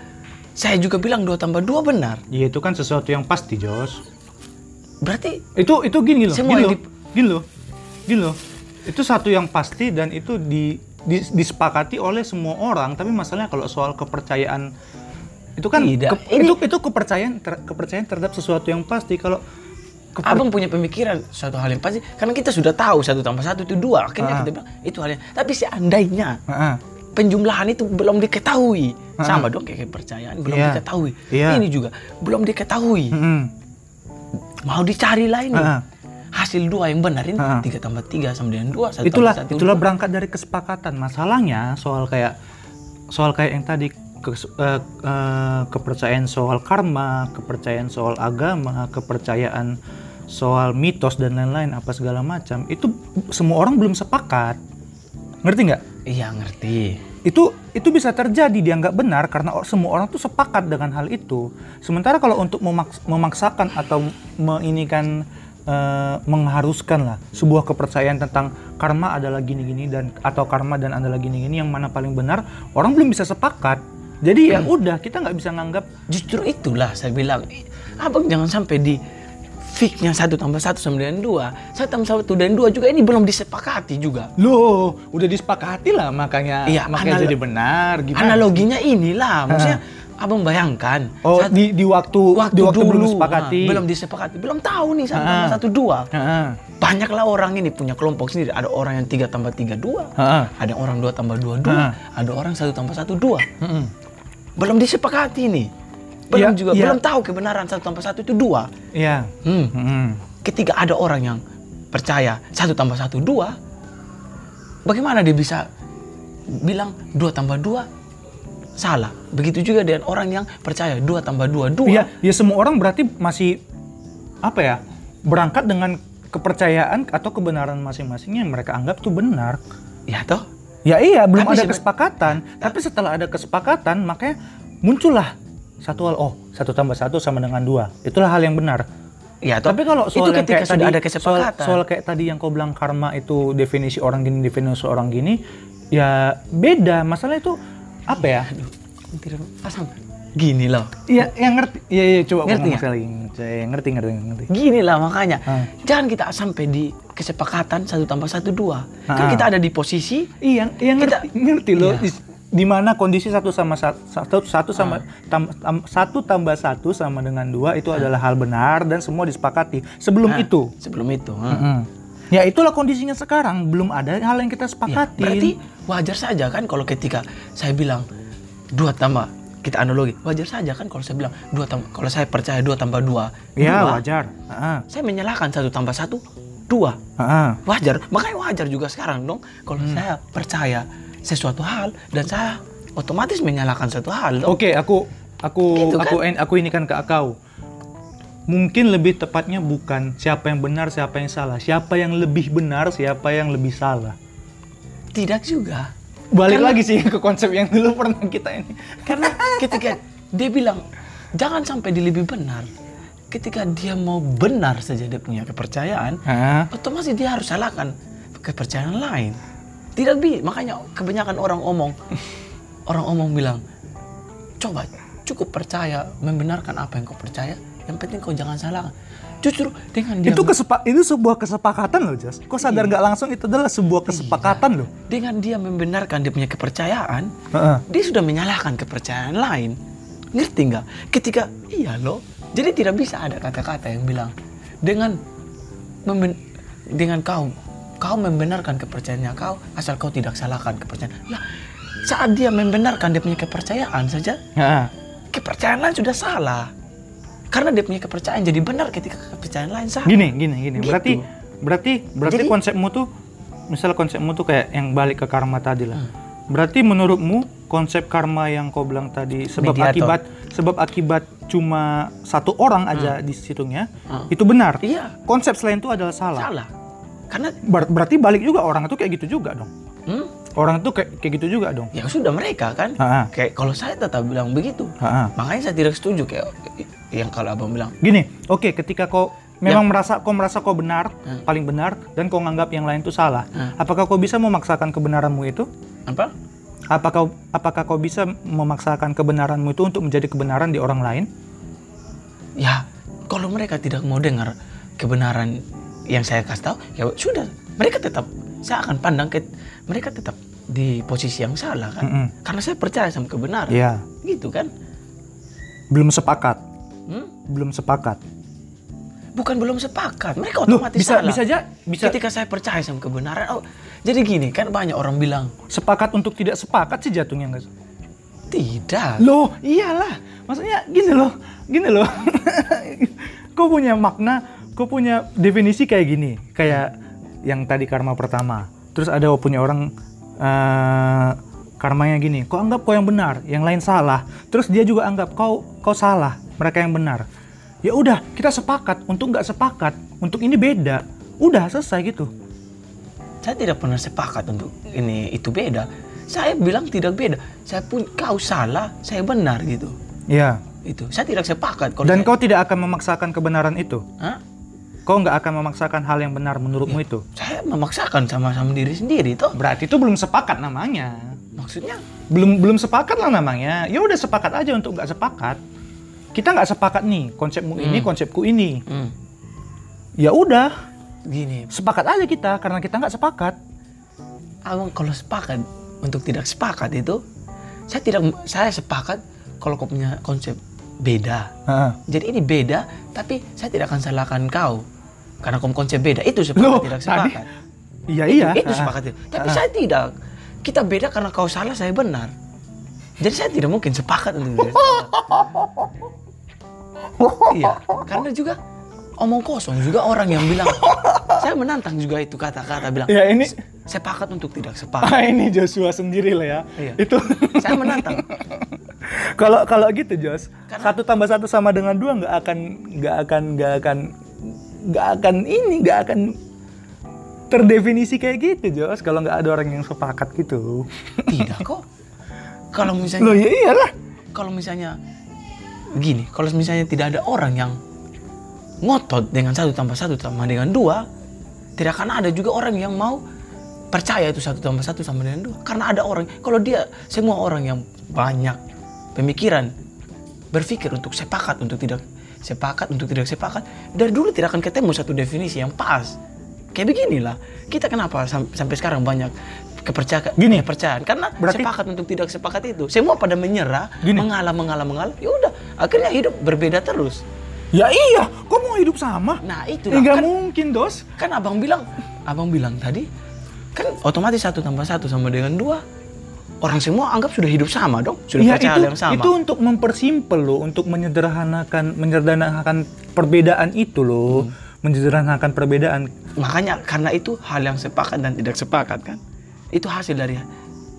Speaker 2: saya juga bilang dua tambah dua benar.
Speaker 1: Ya itu kan sesuatu yang pasti, Jos.
Speaker 2: Berarti
Speaker 1: Itu itu gini loh, gini loh, gini loh, gini loh. Itu satu yang pasti dan itu di, di- disepakati oleh semua orang. Tapi masalahnya kalau soal kepercayaan itu kan
Speaker 2: Tidak.
Speaker 1: ke-
Speaker 2: Ini-
Speaker 1: itu itu kepercayaan ter- kepercayaan terhadap sesuatu yang pasti. Kalau keper-
Speaker 2: abang punya pemikiran suatu hal yang pasti karena kita sudah tahu satu tambah satu itu dua. Akhirnya
Speaker 1: Ah.
Speaker 2: kita bilang itu hal yang. Tapi seandainya
Speaker 1: Heeh.
Speaker 2: Penjumlahan itu belum diketahui sama dong kayak kepercayaan belum
Speaker 1: Iya.
Speaker 2: diketahui.
Speaker 1: Iya.
Speaker 2: Ini juga belum diketahui.
Speaker 1: Mm-mm.
Speaker 2: Mau dicari ini.
Speaker 1: Ah.
Speaker 2: Hasil dua yang benar ini tiga tambah tiga sama dengan dua. Satu
Speaker 1: itulah
Speaker 2: satu,
Speaker 1: itulah
Speaker 2: dua.
Speaker 1: berangkat dari kesepakatan masalahnya soal kayak soal kayak yang tadi kes- eh, eh, kepercayaan soal karma kepercayaan soal agama kepercayaan soal mitos dan lain-lain apa segala macam itu semua orang belum sepakat ngerti nggak
Speaker 2: Iya ngerti.
Speaker 1: itu itu bisa terjadi dianggap benar karena semua orang tuh sepakat dengan hal itu. Sementara kalau untuk memaks- memaksakan atau menginikan eh, mengharuskan lah sebuah kepercayaan tentang karma adalah gini-gini dan atau karma dan adalah gini-gini yang mana paling benar, orang belum bisa sepakat. Jadi ya udah kita nggak bisa nganggap
Speaker 2: Justru itulah saya bilang, "Eh, abang jangan sampai di fixnya satu tambah satu sama dengan dua. Satu tambah satu dan dua juga ini belum disepakati juga.
Speaker 1: loh udah disepakati lah makanya
Speaker 2: Iya,
Speaker 1: makanya
Speaker 2: analo-
Speaker 1: jadi benar gimana?
Speaker 2: Analoginya inilah, maksudnya abang bayangkan.
Speaker 1: Oh di di waktu
Speaker 2: waktu
Speaker 1: di waktu
Speaker 2: dulu
Speaker 1: belum disepakati.
Speaker 2: ah, belum disepakati, belum tahu nih satu
Speaker 1: Ah.
Speaker 2: tambah satu dua. Banyaklah orang ini punya kelompok sendiri. Ada orang yang tiga tambah tiga dua, ada orang dua tambah dua dua, ada orang satu tambah satu dua.
Speaker 1: Heeh.
Speaker 2: Belum disepakati nih. Belum
Speaker 1: Iya,
Speaker 2: juga
Speaker 1: iya.
Speaker 2: belum tahu kebenaran satu tambah satu itu dua.
Speaker 1: Iya.
Speaker 2: Hmm.
Speaker 1: Heeh.
Speaker 2: ketika ada orang yang percaya satu tambah satu dua, bagaimana dia bisa bilang dua tambah dua salah? Begitu juga dengan orang yang percaya dua tambah dua dua.
Speaker 1: Iya, ya semua orang berarti masih apa ya? Berangkat dengan kepercayaan atau kebenaran masing-masing yang mereka anggap tuh benar.
Speaker 2: Ya toh?
Speaker 1: Ya iya, belum
Speaker 2: Tapi
Speaker 1: ada kesepakatan. Tapi setelah ada kesepakatan, makanya muncullah satu hal. Oh, satu tambah satu sama dengan dua. Itulah hal yang benar.
Speaker 2: Ya toh?
Speaker 1: Tapi kalau soal
Speaker 2: itu
Speaker 1: yang
Speaker 2: ketika
Speaker 1: kayak
Speaker 2: sudah
Speaker 1: tadi,
Speaker 2: ada kesepakatan.
Speaker 1: soal, soal kayak tadi yang kau bilang karma itu definisi orang gini, definisi orang gini, ya beda. Masalah itu apa ya?
Speaker 2: Tidak pasang. Gini loh.
Speaker 1: Iya, yang ngerti. Iya, iya, coba
Speaker 2: Ngerti nggak?
Speaker 1: sekali. Saya ngerti, ngerti, ngerti.
Speaker 2: Gini lah makanya.
Speaker 1: Ah.
Speaker 2: Jangan kita sampai di kesepakatan satu tambah satu dua. Kan
Speaker 1: Ah.
Speaker 2: kita ada di posisi
Speaker 1: Iya,
Speaker 2: Kita-
Speaker 1: ngerti, ngerti loh.
Speaker 2: Iya.
Speaker 1: Di, mana kondisi satu sama satu, satu, satu sama tam- tam- satu tambah satu sama dengan dua itu adalah hal benar dan semua disepakati. Sebelum
Speaker 2: Ah,
Speaker 1: itu,
Speaker 2: sebelum itu. ah.
Speaker 1: Mm. ya itulah kondisinya sekarang. Belum ada hal yang kita
Speaker 2: Ya,
Speaker 1: sepakati.
Speaker 2: berarti wajar saja kan kalau ketika saya bilang dua tambah kita analogi wajar saja kan kalau saya bilang dua tambah kalau saya percaya dua tambah dua
Speaker 1: ya
Speaker 2: dua,
Speaker 1: wajar. Ah,
Speaker 2: saya menyalahkan satu tambah satu dua
Speaker 1: ah, ah.
Speaker 2: wajar makanya wajar juga sekarang dong kalau
Speaker 1: Hmm.
Speaker 2: saya percaya sesuatu hal dan saya otomatis menyalahkan satu hal.
Speaker 1: Oke, aku aku
Speaker 2: Gitu kan?
Speaker 1: aku en- aku ini kan ke kau. Mungkin lebih tepatnya bukan siapa yang benar, siapa yang salah. Siapa yang lebih benar, siapa yang lebih salah.
Speaker 2: tidak juga
Speaker 1: Balik
Speaker 2: Karena-
Speaker 1: lagi sih ke konsep yang dulu pernah kita ini.
Speaker 2: karena ketika dia bilang jangan sampai dia lebih benar ketika dia mau benar saja dia punya kepercayaan
Speaker 1: Hah?
Speaker 2: otomatis dia harus salahkan kepercayaan lain. Tidak bi, makanya kebanyakan orang omong, orang omong bilang, coba cukup percaya, membenarkan apa yang kau percaya. Yang penting kau jangan salahkan. Justru dengan dia
Speaker 1: itu kesepa itu sebuah kesepakatan loh Jas kok sadar nggak langsung itu adalah sebuah kesepakatan loh
Speaker 2: dengan dia membenarkan dia punya kepercayaan, dia sudah menyalahkan kepercayaan lain. Ngerti nggak? Ketika iya loh. Jadi tidak bisa ada kata-kata yang bilang dengan memben- dengan kau kau membenarkannya kau asal kau tidak salahkan kepercayaan. Lah, saat dia membenarkan dia punya kepercayaan saja,
Speaker 1: Ha.
Speaker 2: kepercayaan lain sudah salah. Karena dia punya kepercayaan jadi benar ketika kepercayaan lain salah.
Speaker 1: Gini, gini, gini.
Speaker 2: Gitu.
Speaker 1: Berarti berarti berarti
Speaker 2: Jadi-
Speaker 1: konsepmu tuh misal konsepmu tuh kayak yang balik ke karma tadi lah.
Speaker 2: Hmm.
Speaker 1: Berarti menurutmu konsep karma yang kau bilang tadi sebab
Speaker 2: Mediator.
Speaker 1: akibat sebab akibat cuma satu orang aja di situnya
Speaker 2: Hmm.
Speaker 1: itu benar.
Speaker 2: Iya,
Speaker 1: Konsep selain itu adalah salah.
Speaker 2: salah. Karena
Speaker 1: Ber- berarti balik juga orang itu kayak gitu juga dong.
Speaker 2: hmm,
Speaker 1: Orang itu kayak kayak gitu juga dong.
Speaker 2: ya sudah mereka kan.
Speaker 1: Ha-ha.
Speaker 2: Kayak kalau saya tetap bilang begitu.
Speaker 1: Ha-ha.
Speaker 2: Makanya saya tidak setuju kayak yang kalau abang bilang.
Speaker 1: Gini, oke ketika kau memang merasa kau merasa kau benar,
Speaker 2: Hmm.
Speaker 1: paling benar dan kau nganggap yang lain itu salah.
Speaker 2: Hmm.
Speaker 1: Apakah kau bisa memaksakan kebenaranmu itu?
Speaker 2: Apa?
Speaker 1: Apakah apakah kau bisa memaksakan kebenaranmu itu untuk menjadi kebenaran di orang lain?
Speaker 2: Ya, kalau mereka tidak mau dengar kebenaran yang saya kasih tahu, ya sudah. Mereka tetap, saya akan pandang ke mereka tetap di posisi yang salah kan.
Speaker 1: Mm-mm.
Speaker 2: Karena saya percaya sama kebenaran.
Speaker 1: Iya,
Speaker 2: Gitu kan?
Speaker 1: belum sepakat,
Speaker 2: Hmm?
Speaker 1: belum sepakat.
Speaker 2: Bukan belum sepakat, mereka
Speaker 1: Loh,
Speaker 2: otomatis
Speaker 1: bisa
Speaker 2: salah.
Speaker 1: bisa aja bisa
Speaker 2: Ketika saya percaya sama kebenaran, oh, jadi gini kan banyak orang bilang
Speaker 1: sepakat untuk tidak sepakat sih jatuhnya enggak?
Speaker 2: tidak.
Speaker 1: Loh, iyalah. Maksudnya gini loh, gini loh. kau punya makna, kau punya definisi kayak gini, kayak yang tadi karma pertama. Terus ada punya orang eh karmanya gini, kau anggap kau yang benar, yang lain salah. Terus dia juga anggap kau kau salah, mereka yang benar. Ya udah, kita sepakat untuk nggak sepakat, untuk ini beda. Udah selesai gitu.
Speaker 2: Saya tidak pernah sepakat untuk ini itu beda. Saya bilang tidak beda. Saya pun kau salah, saya benar gitu.
Speaker 1: Ya.
Speaker 2: Itu. Saya tidak sepakat kalau
Speaker 1: Dan
Speaker 2: saya-
Speaker 1: kau tidak akan memaksakan kebenaran itu.
Speaker 2: Hah?
Speaker 1: Kau nggak akan memaksakan hal yang benar menurutmu itu.
Speaker 2: Saya memaksakan sama sama diri sendiri toh.
Speaker 1: Berarti itu belum sepakat namanya.
Speaker 2: Maksudnya
Speaker 1: Belum belum sepakat lah namanya. Ya udah sepakat aja untuk nggak sepakat. Kita nggak sepakat nih konsepmu ini,
Speaker 2: Hmm.
Speaker 1: konsepku ini.
Speaker 2: hmm,
Speaker 1: Ya udah
Speaker 2: gini,
Speaker 1: sepakat aja kita karena kita nggak sepakat.
Speaker 2: abang kalau sepakat untuk tidak sepakat itu, saya tidak saya sepakat kalau kau punya konsep beda.
Speaker 1: Heeh.
Speaker 2: Jadi ini beda, tapi saya tidak akan salahkan kau karena konsep beda. Itu sepakat
Speaker 1: Loh,
Speaker 2: tidak
Speaker 1: tadi-
Speaker 2: sepakat.
Speaker 1: Iya iya.
Speaker 2: Itu
Speaker 1: Heeh.
Speaker 2: sepakat. itu. Tapi
Speaker 1: Ah.
Speaker 2: saya tidak. Kita beda karena kau salah, saya benar. Jadi saya tidak mungkin sepakat untuk sepakat. iya, karena juga omong kosong juga orang yang bilang. saya menantang juga itu kata-kata bilang.
Speaker 1: Ya ini
Speaker 2: Sepakat untuk tidak sepakat.
Speaker 1: ah, ini Joshua sendiri lah ya.
Speaker 2: Iya.
Speaker 1: Itu
Speaker 2: saya menantang.
Speaker 1: kalau kalau gitu Jos,
Speaker 2: Karena-
Speaker 1: satu tambah satu sama dengan dua nggak akan nggak akan nggak akan nggak akan ini nggak akan terdefinisi kayak gitu Jos kalau nggak ada orang yang sepakat gitu.
Speaker 2: Tidak kok. Kalau misalnya
Speaker 1: Loh ya iyalah.
Speaker 2: kalau misalnya begini, kalau misalnya tidak ada orang yang ngotot dengan satu tambah satu sama dengan dua, tidak akan ada juga orang yang mau percaya itu satu tambah satu sama dengan dua. Karena ada orang, kalau dia semua orang yang banyak pemikiran berpikir untuk sepakat untuk tidak sepakat untuk tidak sepakat dari dulu tidak akan ketemu satu definisi yang pas. Kayak beginilah kita kenapa sam- sampai sekarang banyak kepercayaan
Speaker 1: Gini.
Speaker 2: kepercayaan karena
Speaker 1: Berarti-
Speaker 2: sepakat untuk tidak sepakat itu semua pada menyerah
Speaker 1: Gini.
Speaker 2: mengalah mengalah mengalah ya udah akhirnya hidup berbeda terus
Speaker 1: Ya iya, kok mau hidup sama?
Speaker 2: nah itu
Speaker 1: Ya nggak
Speaker 2: kan,
Speaker 1: mungkin dos.
Speaker 2: kan abang bilang abang bilang tadi kan otomatis satu tambah satu sama dengan dua orang semua anggap sudah hidup sama dong sudah percaya
Speaker 1: itu
Speaker 2: yang sama
Speaker 1: itu untuk mempersimpel loh, untuk menyederhanakan menyederhanakan perbedaan itu loh,
Speaker 2: Hmm.
Speaker 1: menyederhanakan perbedaan.
Speaker 2: makanya karena itu hal yang sepakat dan tidak sepakat kan itu hasil dari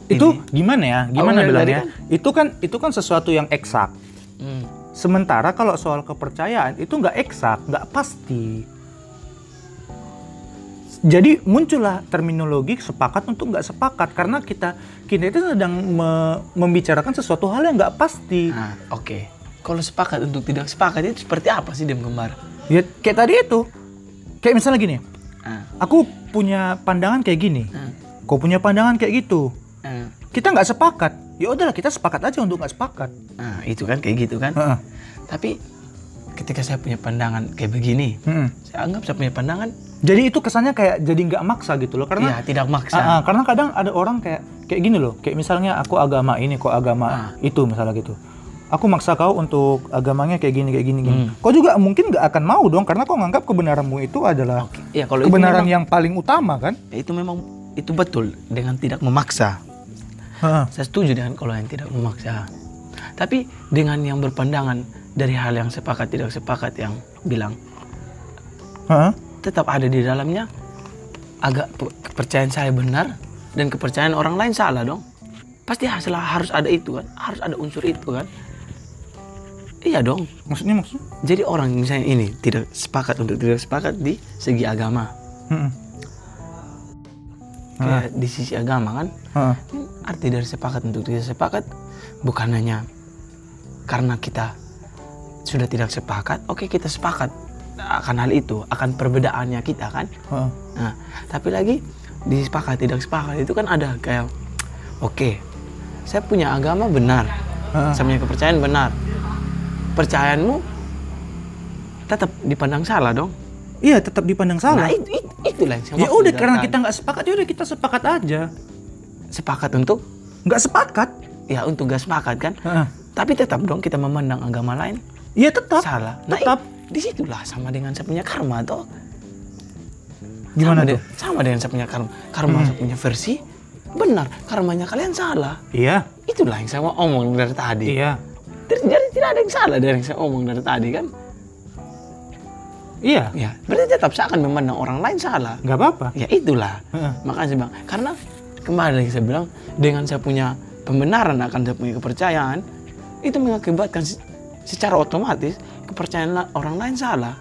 Speaker 1: Itu
Speaker 2: ini.
Speaker 1: gimana ya? Gimana
Speaker 2: Awalnya
Speaker 1: bilangnya?
Speaker 2: tadi
Speaker 1: Itu kan itu kan sesuatu yang eksak.
Speaker 2: Hmm.
Speaker 1: Sementara kalau soal kepercayaan itu nggak eksak, nggak pasti. Jadi muncullah terminologi sepakat untuk nggak sepakat karena kita kita itu sedang me- membicarakan sesuatu hal yang nggak pasti.
Speaker 2: Nah, oke kalau sepakat untuk tidak sepakat itu seperti apa sih dem kembar
Speaker 1: Ya kayak tadi itu. Kayak misalnya gini,
Speaker 2: nah,
Speaker 1: aku punya pandangan kayak gini,
Speaker 2: nah,
Speaker 1: kau punya pandangan kayak gitu.
Speaker 2: nah.
Speaker 1: Kita nggak sepakat. Ya udahlah kita sepakat aja untuk nggak sepakat.
Speaker 2: Nah, itu kan kayak gitu kan
Speaker 1: Heeh.
Speaker 2: tapi ketika saya punya pandangan kayak begini
Speaker 1: Mm-mm.
Speaker 2: saya anggap saya punya pandangan
Speaker 1: Jadi itu kesannya kayak jadi nggak maksa gitu loh karena
Speaker 2: ya tidak maksa
Speaker 1: Ah, ah, karena kadang ada orang kayak kayak gini loh, kayak misalnya aku agama ini, kok agama
Speaker 2: Ah.
Speaker 1: itu misalnya gitu. Aku maksa kau untuk agamanya kayak gini, kayak gini, gini.
Speaker 2: Hmm.
Speaker 1: Kau juga mungkin nggak akan mau dong, karena kau nganggap kebenaranmu itu adalah
Speaker 2: ya kalau itu
Speaker 1: kebenaran
Speaker 2: memang-
Speaker 1: yang paling utama kan?
Speaker 2: ya itu memang itu betul dengan tidak memaksa. Saya setuju dengan kalau yang tidak memaksa. Tapi dengan yang berpandangan dari hal yang sepakat tidak sepakat yang bilang
Speaker 1: Heeh.
Speaker 2: tetap ada di dalamnya agak pe- kepercayaan saya benar dan kepercayaan orang lain salah dong. Pasti hasil harus ada itu kan, harus ada unsur itu kan. Iya dong.
Speaker 1: Maksudnya maksudnya?
Speaker 2: Jadi orang misalnya ini tidak sepakat untuk tidak sepakat di segi agama.
Speaker 1: Heeh.
Speaker 2: Kayak di sisi agama kan.
Speaker 1: Heeh.
Speaker 2: Arti dari sepakat untuk tidak sepakat bukan hanya karena kita sudah tidak sepakat, oke kita sepakat akan hal itu, akan perbedaannya kita kan.
Speaker 1: Heeh.
Speaker 2: Nah, tapi lagi di sepakat tidak sepakat itu kan ada kayak oke, saya punya agama benar,
Speaker 1: Heeh.
Speaker 2: saya punya kepercayaan benar. Percayaanmu tetap dipandang salah dong.
Speaker 1: Iya, tetap dipandang salah.
Speaker 2: Nah, itu, itu, itulah yang saya
Speaker 1: ya udah karena kita nggak sepakat, ya udah kita sepakat aja.
Speaker 2: sepakat untuk
Speaker 1: Nggak sepakat.
Speaker 2: ya untuk gak sepakat kan.
Speaker 1: Heeh.
Speaker 2: Tapi tetap dong kita memandang agama lain
Speaker 1: Iya tetap.
Speaker 2: salah. Nah,
Speaker 1: Tetap.
Speaker 2: di situlah sama dengan saya punya karma toh.
Speaker 1: Gimana
Speaker 2: sama
Speaker 1: tuh?
Speaker 2: de- sama dengan saya punya karma. Karma saya punya versi benar, karmanya kalian salah.
Speaker 1: Iya.
Speaker 2: Itulah yang saya mau omong dari tadi.
Speaker 1: Iya.
Speaker 2: Jadi tidak ada yang salah dari yang saya omong dari tadi kan?
Speaker 1: Iya.
Speaker 2: Ya, berarti tetap saya akan memandang orang lain salah.
Speaker 1: Nggak apa-apa.
Speaker 2: Ya itulah.
Speaker 1: Heeh.
Speaker 2: Makanya bilang, karena kembali lagi saya bilang, dengan saya punya pembenaran akan saya punya kepercayaan, itu mengakibatkan secara otomatis kepercayaan orang lain salah.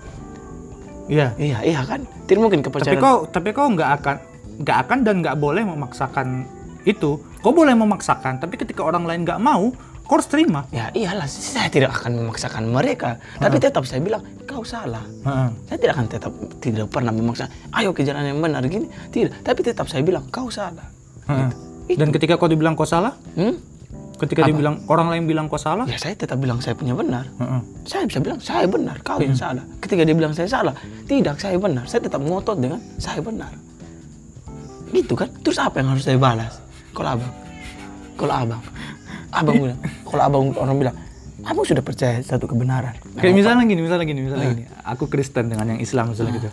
Speaker 1: Iya.
Speaker 2: Iya, iya kan? Tidak mungkin
Speaker 1: Tapi
Speaker 2: kepercayaan.
Speaker 1: kau tapi kau nggak akan nggak akan dan nggak boleh memaksakan itu. Kau boleh memaksakan, tapi ketika orang lain nggak mau, kau harus terima.
Speaker 2: Ya iyalah, saya tidak akan memaksakan mereka. Tapi tetap saya bilang, kau salah.
Speaker 1: Heeh.
Speaker 2: Saya tidak akan tetap tidak pernah memaksa, ayo ke jalan yang benar gini. Tidak, tapi tetap saya bilang, kau salah.
Speaker 1: Heeh. Dan ketika kau dibilang kau salah,
Speaker 2: Hmm?
Speaker 1: Ketika
Speaker 2: Apa?
Speaker 1: dibilang orang lain bilang kau salah,
Speaker 2: Ya saya tetap bilang saya punya benar.
Speaker 1: heeh.
Speaker 2: Saya bisa bilang saya benar, kau yang salah. Ketika dia bilang saya salah, tidak saya benar. Saya tetap ngotot dengan saya benar. Gitu kan? Terus apa yang harus saya balas? Kalau abang, kalau abang, abang bilang, kalau abang orang bilang, abang sudah percaya satu kebenaran. Nah,
Speaker 1: Kayak misalnya gini, misalnya gini, misalnya gini. Aku Kristen dengan yang Islam misalnya gitu.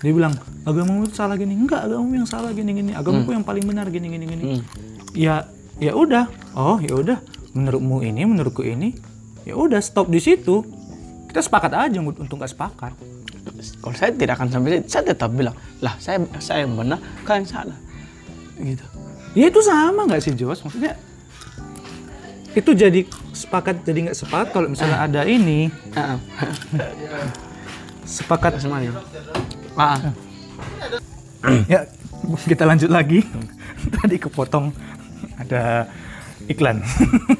Speaker 1: Dia bilang, agamamu itu salah gini. Enggak, agamamu yang salah gini gini. Agamaku yang paling benar gini gini gini.
Speaker 2: Hmm.
Speaker 1: Ya, ya udah. Oh, ya udah. Menurutmu ini, menurutku ini. Ya udah, stop di situ. Kita sepakat aja untuk nggak sepakat.
Speaker 2: Kalau saya tidak akan sampai saya tetap bilang, lah saya saya yang benar, kalian salah. Gitu.
Speaker 1: Ya itu sama nggak sih Jos? Maksudnya itu jadi sepakat jadi nggak sepakat kalau misalnya ada ini sepakat
Speaker 2: semuanya. Ah,
Speaker 1: ya kita lanjut lagi tadi kepotong ada iklan.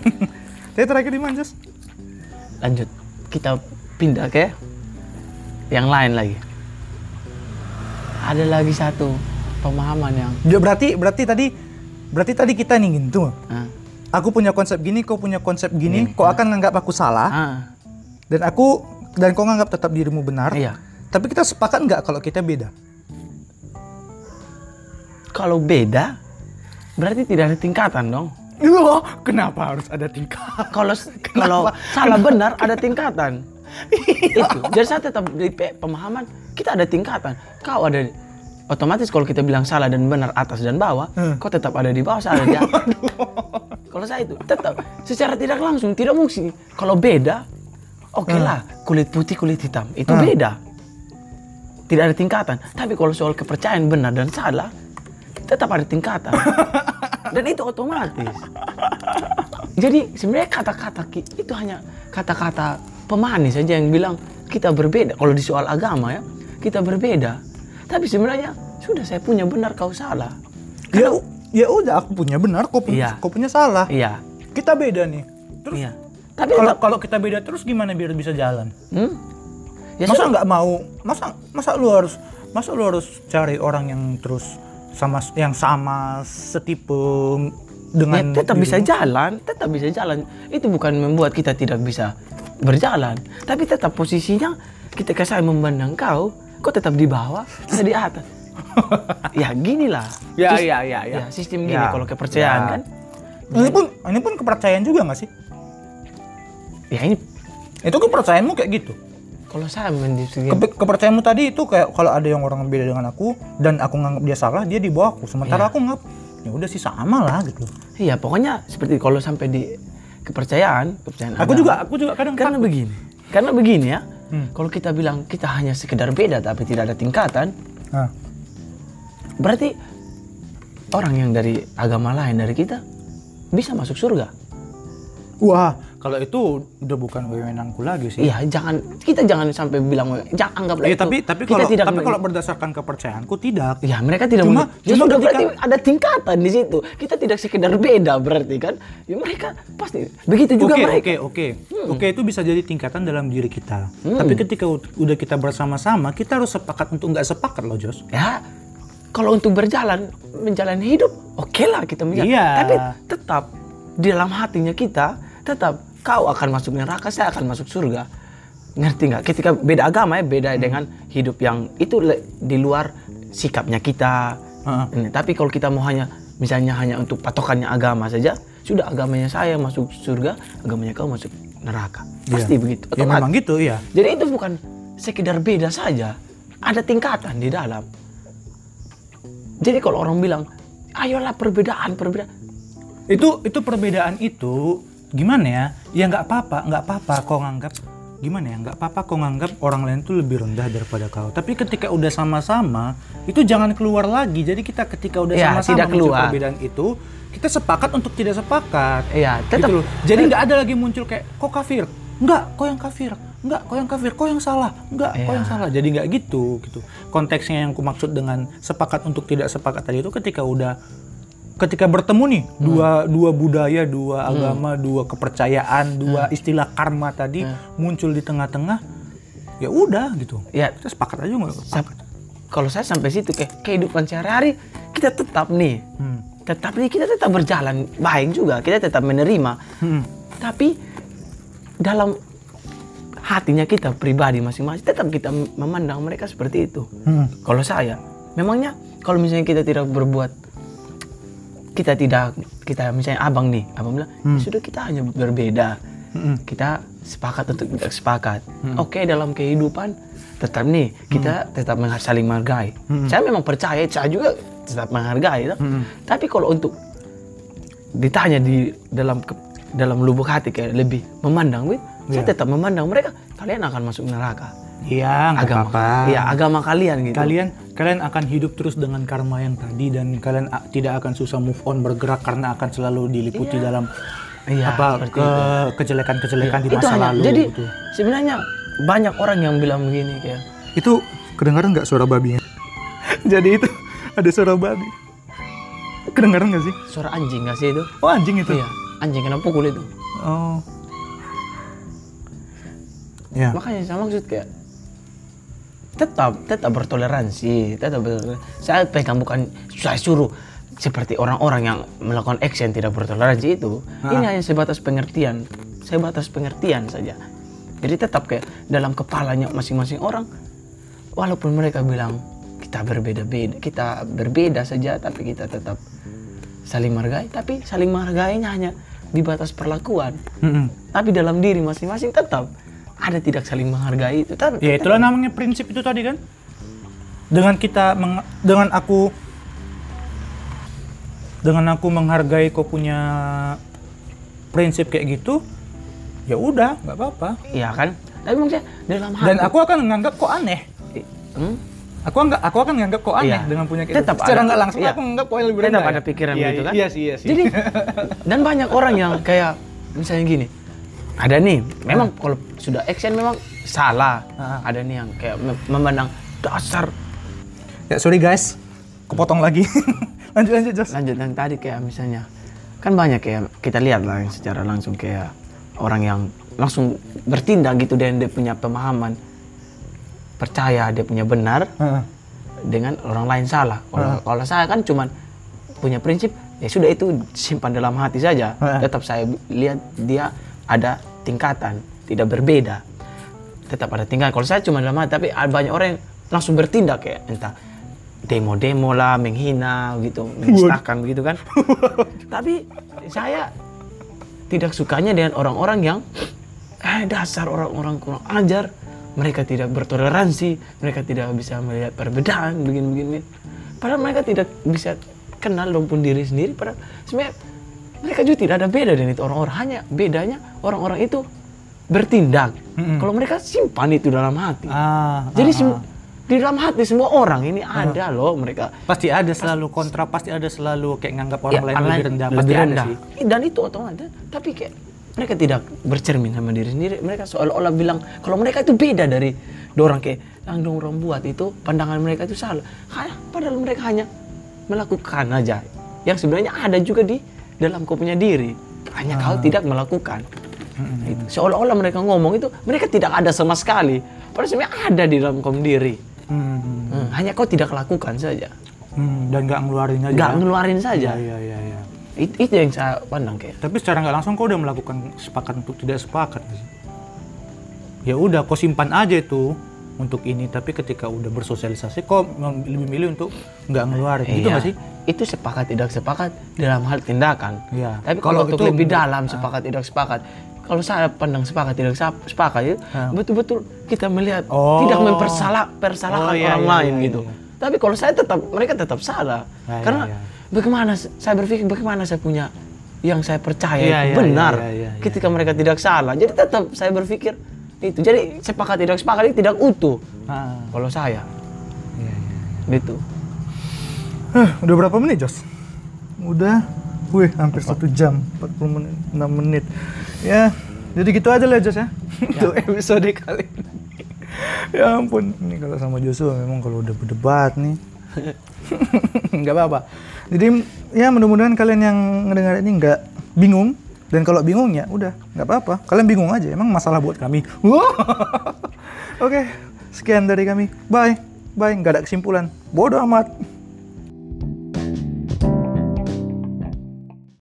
Speaker 1: Tapi terakhir di mana
Speaker 2: lanjut. Kita pindah ke yang lain lagi. Ada lagi satu pemahaman yang
Speaker 1: Ya, berarti berarti tadi berarti tadi kita nih gitu
Speaker 2: ah,
Speaker 1: aku punya konsep gini kau punya konsep gini kau akan nganggap aku salah.
Speaker 2: Ah,
Speaker 1: dan aku dan kau nganggap tetap dirimu benar.
Speaker 2: Iya.
Speaker 1: tapi kita sepakat nggak kalau kita beda?
Speaker 2: Kalau beda, berarti tidak ada tingkatan dong.
Speaker 1: Wah, kenapa harus ada tingkat
Speaker 2: Kalau kalau salah benar ada tingkatan. Itu. Jadi saya tetap di pe- pemahaman kita ada tingkatan. Kau ada otomatis kalau kita bilang salah dan benar atas dan bawah, kau tetap ada di bawah, saya ada di atas. kalau saya itu tetap secara tidak langsung tidak mungkin. Kalau beda, oke lah kulit putih kulit hitam itu beda. Tidak ada tingkatan. Tapi kalau soal kepercayaan benar dan salah, tetap ada tingkatan. dan itu otomatis. Jadi sebenarnya kata-kata itu hanya kata-kata pemanis saja yang bilang kita berbeda. Kalau di soal agama ya, kita berbeda. Tapi sebenarnya sudah saya punya benar kau salah.
Speaker 1: ya u- ya udah aku punya benar kau punya
Speaker 2: Iya.
Speaker 1: kau punya salah
Speaker 2: Iya.
Speaker 1: kita beda nih terus
Speaker 2: Iya. Tapi
Speaker 1: kalau kalau kita beda terus gimana biar bisa jalan
Speaker 2: hmm? Ya
Speaker 1: masa nggak mau masa masa lu harus masa lu harus cari orang yang terus sama yang sama setipe
Speaker 2: Ya,
Speaker 1: dengan
Speaker 2: tetap bisa jalan, tetap bisa jalan. Itu bukan membuat kita tidak bisa berjalan, tapi tetap posisinya ketika saya memandang kau, kau tetap di bawah, saya di atas. ya gini lah.
Speaker 1: Ya,
Speaker 2: Sis-
Speaker 1: ya, ya, ya.
Speaker 2: sistem gini
Speaker 1: Ya,
Speaker 2: kalau kepercayaan
Speaker 1: ya.
Speaker 2: kan.
Speaker 1: ini pun ini pun kepercayaan juga nggak sih
Speaker 2: Ya ini
Speaker 1: itu kepercayaanmu kayak gitu
Speaker 2: kalau saya mendiskusikan
Speaker 1: Kepe- kepercayaanmu tadi itu kayak kalau ada yang orang beda dengan aku dan aku nganggap dia salah dia di bawah aku sementara
Speaker 2: Iya.
Speaker 1: aku nganggap ya udah sih sama lah gitu
Speaker 2: Iya, pokoknya seperti kalau sampai di kepercayaan, kepercayaan
Speaker 1: aku
Speaker 2: agama.
Speaker 1: juga aku juga kadang
Speaker 2: karena
Speaker 1: takut.
Speaker 2: begini. Karena begini ya.
Speaker 1: Hmm.
Speaker 2: Kalau kita bilang kita hanya sekedar beda tapi tidak ada tingkatan,
Speaker 1: Ah.
Speaker 2: berarti orang yang dari agama lain dari kita bisa masuk surga.
Speaker 1: wah kalau itu udah bukan wewenangku lagi sih
Speaker 2: Iya, jangan kita jangan sampai bilang jangan anggaplah
Speaker 1: Iya,
Speaker 2: itu.
Speaker 1: tapi tapi
Speaker 2: kita
Speaker 1: kalau
Speaker 2: tidak
Speaker 1: tapi kalau berdasarkan kepercayaanku tidak
Speaker 2: Ya mereka tidak
Speaker 1: Cuma-.
Speaker 2: Ya
Speaker 1: cuma
Speaker 2: sudah
Speaker 1: ketika-
Speaker 2: berarti ada tingkatan di situ. Kita tidak sekedar beda berarti kan. Ya mereka pasti begitu juga
Speaker 1: Oke
Speaker 2: mereka.
Speaker 1: oke oke oke itu bisa jadi tingkatan dalam diri kita. Tapi ketika ud- udah kita bersama-sama, kita harus sepakat untuk nggak sepakat loh Jos.
Speaker 2: Ya kalau untuk berjalan menjalani hidup, oke lah kita menjalan.
Speaker 1: Iya.
Speaker 2: Tapi tetap di dalam hatinya kita tetap kau akan masuk neraka, saya akan masuk surga. Ngerti nggak? Ketika beda agama ya beda dengan hidup yang itu di luar sikapnya kita. Ini, Tapi kalau kita mau hanya misalnya hanya untuk patokannya agama saja, sudah agamanya saya masuk surga, agamanya kau masuk neraka. Pasti
Speaker 1: Iya.
Speaker 2: begitu.
Speaker 1: Ya memang gitu ya.
Speaker 2: Jadi itu bukan sekedar beda saja, ada tingkatan di dalam. Jadi kalau orang bilang, ayolah perbedaan, perbedaan.
Speaker 1: Itu itu perbedaan itu gimana ya? Ya nggak apa-apa, nggak apa-apa kau nganggap gimana ya? Nggak apa-apa kau nganggap orang lain tuh lebih rendah daripada kau. Tapi ketika udah sama-sama, itu jangan keluar lagi. Jadi kita ketika udah
Speaker 2: Ya,
Speaker 1: sama-sama
Speaker 2: tidak
Speaker 1: muncul
Speaker 2: keluar.
Speaker 1: perbedaan itu, kita sepakat untuk tidak sepakat.
Speaker 2: Iya, tetap.
Speaker 1: Gitu loh. Jadi nggak ada lagi muncul kayak kok kafir. Enggak, kau yang kafir. Enggak, kau yang kafir. Kau yang salah. Enggak, kau
Speaker 2: Iya.
Speaker 1: yang salah. Jadi nggak gitu gitu. Konteksnya yang ku maksud dengan sepakat untuk tidak sepakat tadi itu ketika udah ketika bertemu nih
Speaker 2: Hmm.
Speaker 1: dua dua budaya, dua agama, dua kepercayaan, dua
Speaker 2: Hmm.
Speaker 1: istilah karma tadi muncul di tengah-tengah, ya udah gitu.
Speaker 2: Ya,
Speaker 1: Kita sepakat aja nggak?
Speaker 2: sap- kalau saya sampai situ kayak kehidupan sehari-hari kita tetap nih,
Speaker 1: Hmm.
Speaker 2: tetap nih kita tetap berjalan baik juga, kita tetap menerima.
Speaker 1: Hmm.
Speaker 2: Tapi dalam hatinya kita pribadi masing-masing tetap kita memandang mereka seperti itu.
Speaker 1: Hmm.
Speaker 2: Kalau saya, memangnya kalau misalnya kita tidak berbuat, kita tidak, kita misalnya abang nih, abang bilang, "Ya sudah kita hanya berbeda,
Speaker 1: Hmm.
Speaker 2: kita sepakat untuk tidak sepakat. Oke dalam kehidupan tetap nih kita tetap mengha- saling menghargai. Saya memang percaya, saya juga tetap menghargai. toh. Tapi kalau untuk ditanya di dalam dalam lubuk hati kayak lebih memandang, wih, saya
Speaker 1: Iya.
Speaker 2: tetap memandang mereka, kalian akan masuk neraka
Speaker 1: Iya, nggak
Speaker 2: agama
Speaker 1: apa-apa.
Speaker 2: Iya, agama kalian gitu.
Speaker 1: Kalian kalian akan hidup terus dengan karma yang tadi dan kalian tidak akan susah move on bergerak karena akan selalu diliputi dalam
Speaker 2: Iya,
Speaker 1: apa ke kejelekan-kejelekan di
Speaker 2: itu
Speaker 1: masa
Speaker 2: hanya
Speaker 1: lalu
Speaker 2: jadi
Speaker 1: gitu.
Speaker 2: sebenarnya banyak orang yang bilang begini kayak
Speaker 1: Itu kedengaran nggak suara babinya? jadi itu ada suara babi. Kedengaran nggak sih?
Speaker 2: suara anjing gak sih itu?
Speaker 1: Oh anjing itu.
Speaker 2: Iya, anjing kena pukul itu.
Speaker 1: Oh. Ya.
Speaker 2: Makanya saya maksud kayak tetap tetap bertoleransi, tetap bertoleransi. Saya pegang bukan saya suruh seperti orang-orang yang melakukan action tidak bertoleransi itu. Ini hanya sebatas pengertian, sebatas pengertian saja. Jadi tetap kayak dalam kepalanya masing-masing orang, walaupun mereka bilang kita berbeda-beda, kita berbeda saja, tapi kita tetap saling menghargai. Tapi saling menghargainya hanya di batas perlakuan. Tapi dalam diri masing-masing tetap ada tidak saling menghargai itu. Tapi
Speaker 1: Ya itulah namanya prinsip itu tadi kan. Dengan kita meng- dengan aku dengan aku menghargai kau punya prinsip kayak gitu, ya udah nggak apa-apa.
Speaker 2: Iya kan? Tapi maksudnya dalam hati.
Speaker 1: Dan aku akan menganggap kok aneh.
Speaker 2: Hmm?
Speaker 1: Aku enggak aku akan menganggap kok aneh
Speaker 2: Iya.
Speaker 1: dengan punya kita.
Speaker 2: Tetap
Speaker 1: Secara
Speaker 2: ada-
Speaker 1: nggak langsung
Speaker 2: iya.
Speaker 1: aku menganggap kok lebih
Speaker 2: Tetap
Speaker 1: rendah.
Speaker 2: ada pikiran
Speaker 1: Iya,
Speaker 2: gitu kan?
Speaker 1: Iya sih, iya sih.
Speaker 2: Jadi dan banyak orang yang kayak misalnya gini. Ada nih, memang kalau sudah action memang salah.
Speaker 1: Ah.
Speaker 2: Ada nih yang kayak mem- memandang dasar
Speaker 1: ya sorry guys, kepotong lagi. lanjut lanjut Jos.
Speaker 2: lanjut yang tadi kayak misalnya kan banyak kayak kita lihat lah yang secara langsung kayak orang yang langsung bertindak gitu dan dia punya pemahaman percaya dia punya benar
Speaker 1: Heeh.
Speaker 2: dengan orang lain salah. Kalau kalau saya kan cuman punya prinsip ya sudah itu simpan dalam hati saja.
Speaker 1: Heeh.
Speaker 2: Tetap saya lihat dia ada tingkatan, tidak berbeda. Tetap ada tingkatan. Kalau saya cuma dalam hati, tapi ada banyak orang yang langsung bertindak kayak entah demo-demo lah, menghina gitu, menistakan begitu kan. tapi saya tidak sukanya dengan orang-orang yang eh dasar orang-orang kurang ajar mereka tidak bertoleransi mereka tidak bisa melihat perbedaan begini-begini padahal mereka tidak bisa kenal dong pun diri sendiri padahal sebenarnya mereka juga tidak ada beda dengan itu. Orang-orang hanya bedanya orang-orang itu bertindak.
Speaker 1: Mm-mm.
Speaker 2: kalau mereka simpan itu dalam hati.
Speaker 1: Ah,
Speaker 2: jadi
Speaker 1: ah, ah.
Speaker 2: di dalam hati semua orang ini ada loh mereka.
Speaker 1: Pasti ada selalu kontra, pasti ada selalu kayak nganggap orang
Speaker 2: Ya,
Speaker 1: lain lebih rendah,
Speaker 2: lebih
Speaker 1: pasti ada
Speaker 2: rendah.
Speaker 1: sih.
Speaker 2: dan itu otomatis. Tapi kayak mereka tidak bercermin sama diri sendiri. Mereka seolah-olah bilang kalau mereka itu beda dari orang kayak yang dong orang buat itu pandangan mereka itu salah. Padahal mereka hanya melakukan aja. Yang sebenarnya ada juga di dalam kau punya diri hanya kau tidak melakukan Itu. seolah-olah mereka ngomong itu mereka tidak ada sama sekali padahal sebenarnya ada di dalam kau diri
Speaker 1: Hmm.
Speaker 2: Hmm, hanya kau tidak lakukan saja
Speaker 1: Hmm, dan nggak ngeluarin aja.
Speaker 2: nggak
Speaker 1: ya?
Speaker 2: ngeluarin saja
Speaker 1: Iya, iya, iya.
Speaker 2: It- itu yang saya pandang kayak
Speaker 1: Tapi secara nggak langsung kau udah melakukan sepakat untuk tidak sepakat? Ya udah, kau simpan aja itu untuk ini. Tapi ketika udah bersosialisasi, mem- lebih milih untuk nggak ngeluarin. Gitu
Speaker 2: Iya.
Speaker 1: nggak sih?
Speaker 2: Itu sepakat tidak sepakat dalam hal tindakan.
Speaker 1: Iya.
Speaker 2: Tapi
Speaker 1: Kalau
Speaker 2: kalau untuk
Speaker 1: itu-
Speaker 2: lebih dalam sepakat tidak sepakat, kalau saya pandang sepakat tidak sep- sepakat ya betul-betul kita melihat
Speaker 1: Oh.
Speaker 2: tidak mempersalah persalahkan
Speaker 1: Oh, iya,
Speaker 2: orang
Speaker 1: iya,
Speaker 2: lain
Speaker 1: iya,
Speaker 2: gitu.
Speaker 1: iya.
Speaker 2: Tapi kalau saya tetap mereka tetap salah
Speaker 1: Ah, iya,
Speaker 2: karena
Speaker 1: iya.
Speaker 2: bagaimana saya berpikir bagaimana saya punya yang saya percaya
Speaker 1: Iya,
Speaker 2: itu
Speaker 1: iya,
Speaker 2: benar
Speaker 1: iya, iya, iya,
Speaker 2: ketika mereka tidak salah. Jadi tetap saya berpikir itu. Jadi sepakat tidak sepakat itu tidak utuh
Speaker 1: Ah,
Speaker 2: kalau saya
Speaker 1: iya, iya.
Speaker 2: gitu.
Speaker 1: Hah, udah berapa menit, Jos? Udah, wih, hampir satu jam, 40 menit, 6 menit. Ya, jadi gitu aja lah, Jos ya. Untuk episode kali ini. ya ampun, ini kalau sama Joshua memang kalau udah berdebat nih. nggak apa-apa. Jadi ya mudah-mudahan kalian yang ngedengar ini nggak bingung dan kalau bingung ya udah nggak apa-apa. Kalian bingung aja, emang masalah buat kami. Oke, sekian dari kami. Bye, bye. Nggak ada kesimpulan. Bodoh amat.